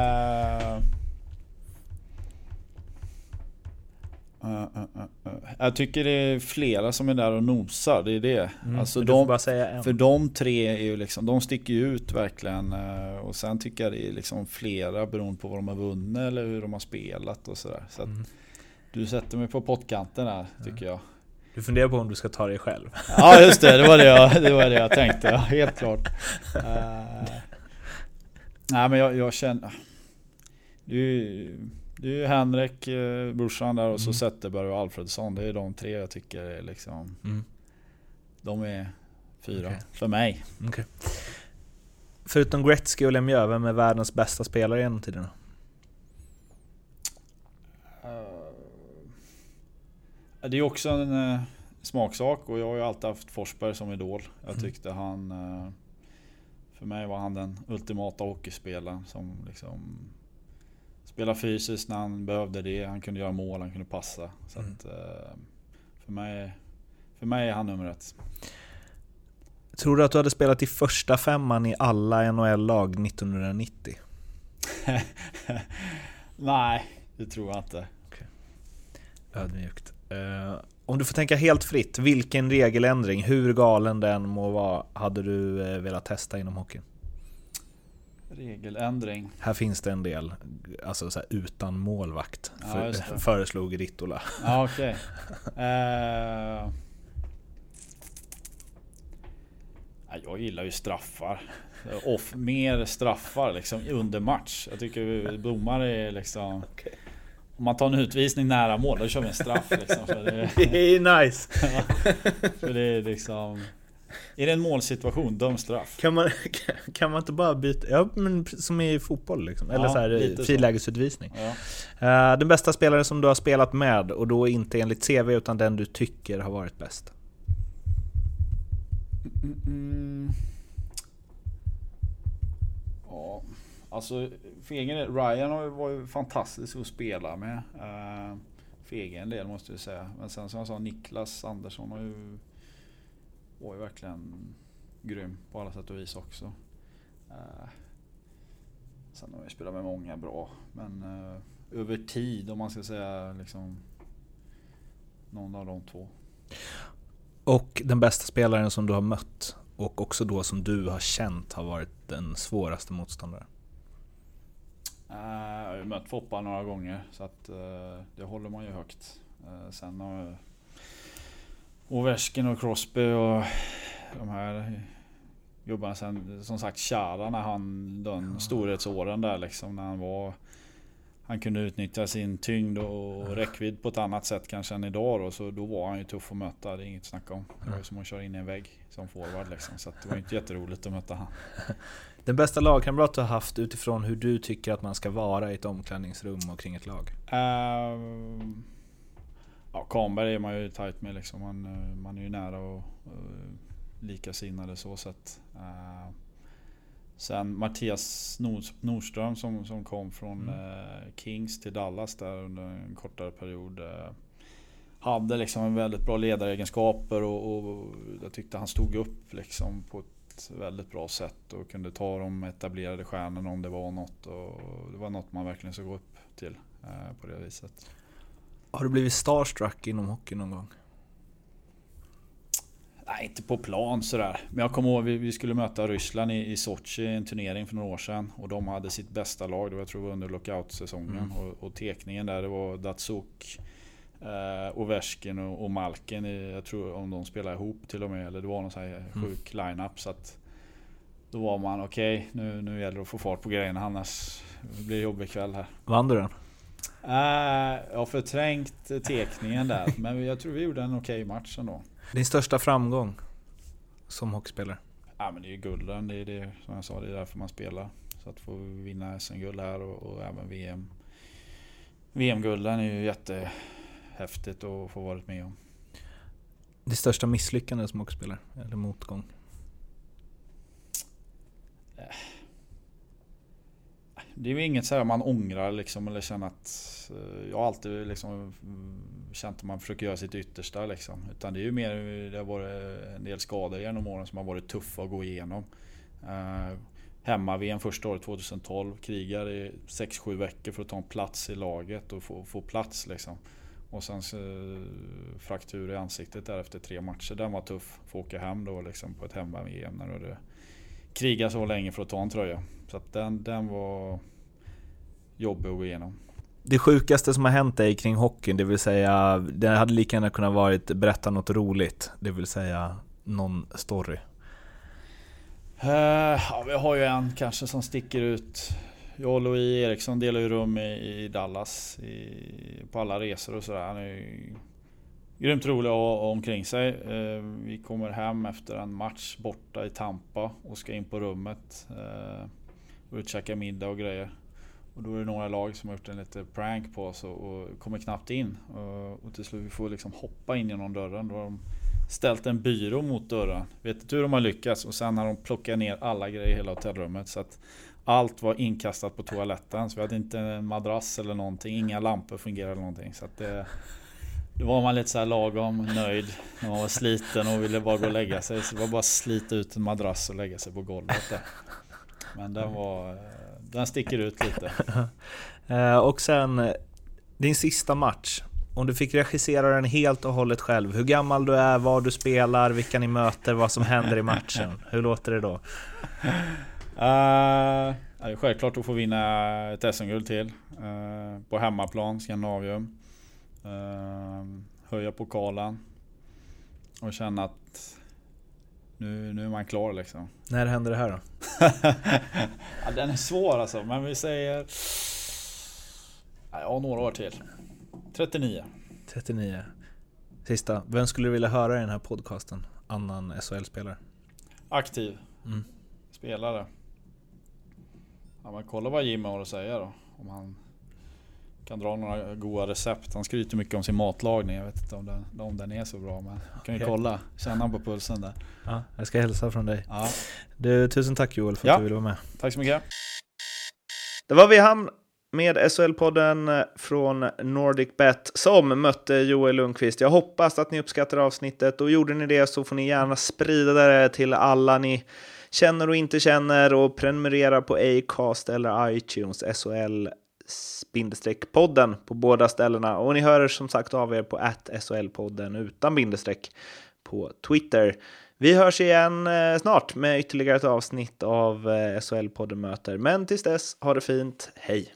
Eh, eh, eh. Jag tycker det är flera som är där och nosar, det är det. alltså du får de, för de tre är ju liksom, de sticker ju ut verkligen. eh, Och sen tycker jag det är liksom flera beroende på vad de har vunnit eller hur de har spelat och sådär. Så att du sätter mig på pottkanten här tycker jag. Du funderar på om du ska ta dig själv. Ja just det, det var det jag, det var det jag tänkte. Ja, helt klart. Eh, nej men jag, jag känner... Du, du är Henrik, uh, brorsan där och så Zetterberg och Alfredsson. Det är de tre jag tycker är liksom... Mm. De är fyra Okej. för mig. Okej. Förutom Gretzky och Lemieux, vem är världens bästa spelare genom tiderna? Det är också en eh, smaksak och jag har ju alltid haft Forsberg som idol. Jag tyckte han... Eh, för mig var han den ultimata hockeyspelaren som liksom... Spelade fysiskt när han behövde det. Han kunde göra mål, han kunde passa. Så att, eh, för, mig, för mig är han nummer ett. Tror du att du hade spelat i första femman i alla NHL-lag 1990? Nej, det tror jag inte. Ödmjukt. Eh, om du får tänka helt fritt, vilken regeländring, hur galen den må vara, hade du eh, velat testa inom hockeyn? Regeländring. Här finns det en del, alltså så utan målvakt, Ja, för, föreslog Rittola. Ja okej. Eh, ja, jag gillar ju straffar. Off, mer straffar liksom under match. Jag tycker domare är liksom... Om man tar en utvisning nära mål, då kör vi en straff liksom. För det, Det är nice! för det är liksom... Är det en målsituation, döm straff. Kan man, kan man inte bara byta, ja men som i fotboll liksom, eller Ja, så här frilägesutvisning. Ja. Eh, den bästa spelaren som du har spelat med, och då inte enligt CV utan den du tycker har varit bäst? Mm. Ja, alltså för egen del, Ryan har ju- var ju fantastisk att spela med. Uh, för egen del måste jag säga. Men sen som jag sa, Niklas Andersson har ju, var ju verkligen grym på alla sätt och vis också. Eh, sen har jag spelat med många bra. Men eh, över tid om man ska säga liksom någon av de två. Och den bästa spelaren som du har mött, och också då som du har känt har varit den svåraste motståndaren? Eh, jag har ju mött Foppa några gånger så att eh, det håller man ju högt. Eh, sen har Ovechkin och Crosby och de här gubbarna sen som sagt Chara när han den storhetsåren där liksom när han var han kunde utnyttja sin tyngd och räckvidd på ett annat sätt kanske än idag då, så då var han ju tuff att möta, det är inget att snacka om. Det var ju som att köra in i en vägg som forward liksom, så det var ju inte jätteroligt att möta han. Den bästa lagkamrat du har haft utifrån hur du tycker att man ska vara i ett omklädningsrum och kring ett lag? Ehm, ja, Kahnberg är man ju tight med liksom. Man, eh, man är ju nära och uh, likasinnade så sett. Uh, sen Mattias Nord, Nordström som, som kom från eh, Kings till Dallas där under en kortare period. eh, hade liksom en väldigt bra ledaregenskaper och, och jag tyckte han stod upp liksom på ett väldigt bra sätt och kunde ta de etablerade stjärnorna om det var något. Och det var något man verkligen såg upp till eh, på det viset. Har du blivit starstruck inom hockey någon gång? Nej, inte på plan sådär. Men jag kommer ihåg vi, vi skulle möta Ryssland i, i Sochi i en turnering för några år sedan. Och de hade sitt bästa lag. Det var, jag tror det var under lockout-säsongen. Och, och tekningen där det var Datsuk, eh, Ovechkin och, och Malkin. I, jag tror om de spelade ihop till och med. Eller det var någon sån här sjuk line-up. Så att då var man okej, nu, nu gäller det att få fart på grejerna annars blir det jobbig kväll här. Vann du den? Eh, jag har förträngt tekningen där. Men jag tror vi gjorde en okej match ändå. Din största framgång som hockeyspelare? Ja, men det är ju gulden, det är det som jag sa, det är därför man spelar. Så att få vinna SM-guld här och, och även VM. VM-gulden är ju jättehäftigt att få varit med om. Det största misslyckandet som hockeyspelare, eller motgång? Det är ju inget så man ångrar liksom eller känner att eh, Jag har alltid liksom mm, känt att man försöker göra sitt yttersta liksom. Utan det är ju mer, det har varit en del skador genom åren som har varit tuffa att gå igenom. Uh, hemma VM första året 2012, krigar i 6-7 veckor för att ta en plats i laget och få, få plats liksom. Och sen så, fraktur i ansiktet där efter tre matcher. Den var tuff. Få åka hem då liksom på ett hemma-VM när du hade krigat så länge för att ta en tröja. Så att den, den var jobbig att gå igenom. Det sjukaste som har hänt dig kring hockeyn, det vill säga, det hade lika gärna kunnat varit berätta något roligt, det vill säga någon story. Uh, ja, vi har ju en kanske som sticker ut. Jag och Louis Eriksson delar ju rum i, i Dallas i, på alla resor och sådär. Han är ju grymt rolig att ha omkring sig. Eh, vi kommer hem efter en match borta i Tampa och ska in på rummet. Uh, och käka middag och grejer. Och då är det några lag som har gjort en liten prank på oss och, och kommer knappt in. Och, och till slut vi får liksom hoppa in genom dörren. Då har de ställt en byrå mot dörren. Vet inte hur de har lyckats. Och sen har de plockat ner alla grejer i hela hotellrummet. Så att allt var inkastat på toaletten. Så vi hade inte en madrass eller någonting. Inga lampor fungerade eller någonting. Så att det, då var man lite så här lagom nöjd. När man var sliten och ville bara gå och lägga sig. Så det var bara att slita ut en madrass och lägga sig på golvet där. Men den var... Den sticker ut lite. Eh, och sen, din sista match. Om du fick regissera den helt och hållet själv, hur gammal du är, var du spelar, vilka ni möter, vad som händer i matchen. Hur låter det då? Uh, självklart att få vinna ett SM-guld till. Uh, på hemmaplan, Skandinavium. Uh, höja pokalen. Och känna att nu, nu är man klar liksom. När händer det här då? ja, den är svår alltså, men vi säger... Ja, några år till. 39. 39. Sista. Vem skulle du vilja höra i den här podcasten? Annan SHL-spelare? Aktiv. Mm. Spelare. Ja, men kolla vad Jimmy har att säga då. Om han kan dra några goda recept. Han skryter mycket om sin matlagning. Jag vet inte om den, om den är så bra men kan ju okay. kolla. Känna på pulsen där. Ja, jag ska hälsa från dig. Ja. Du, tusen tack Joel för att ja. du ville vara med. Tack så mycket. Det var vi hamn med SHL-podden från NordicBet som mötte Joel Lundqvist. Jag hoppas att ni uppskattar avsnittet och gjorde ni det så får ni gärna sprida det till alla ni känner och inte känner och prenumerera på Acast eller iTunes, SHL podden på båda ställena. Och ni hör som sagt av er på att SHL-podden utan bindestreck på Twitter. Vi hörs igen eh, snart med ytterligare ett avsnitt av eh, SHL-podden möter. Men tills dess, ha det fint. Hej!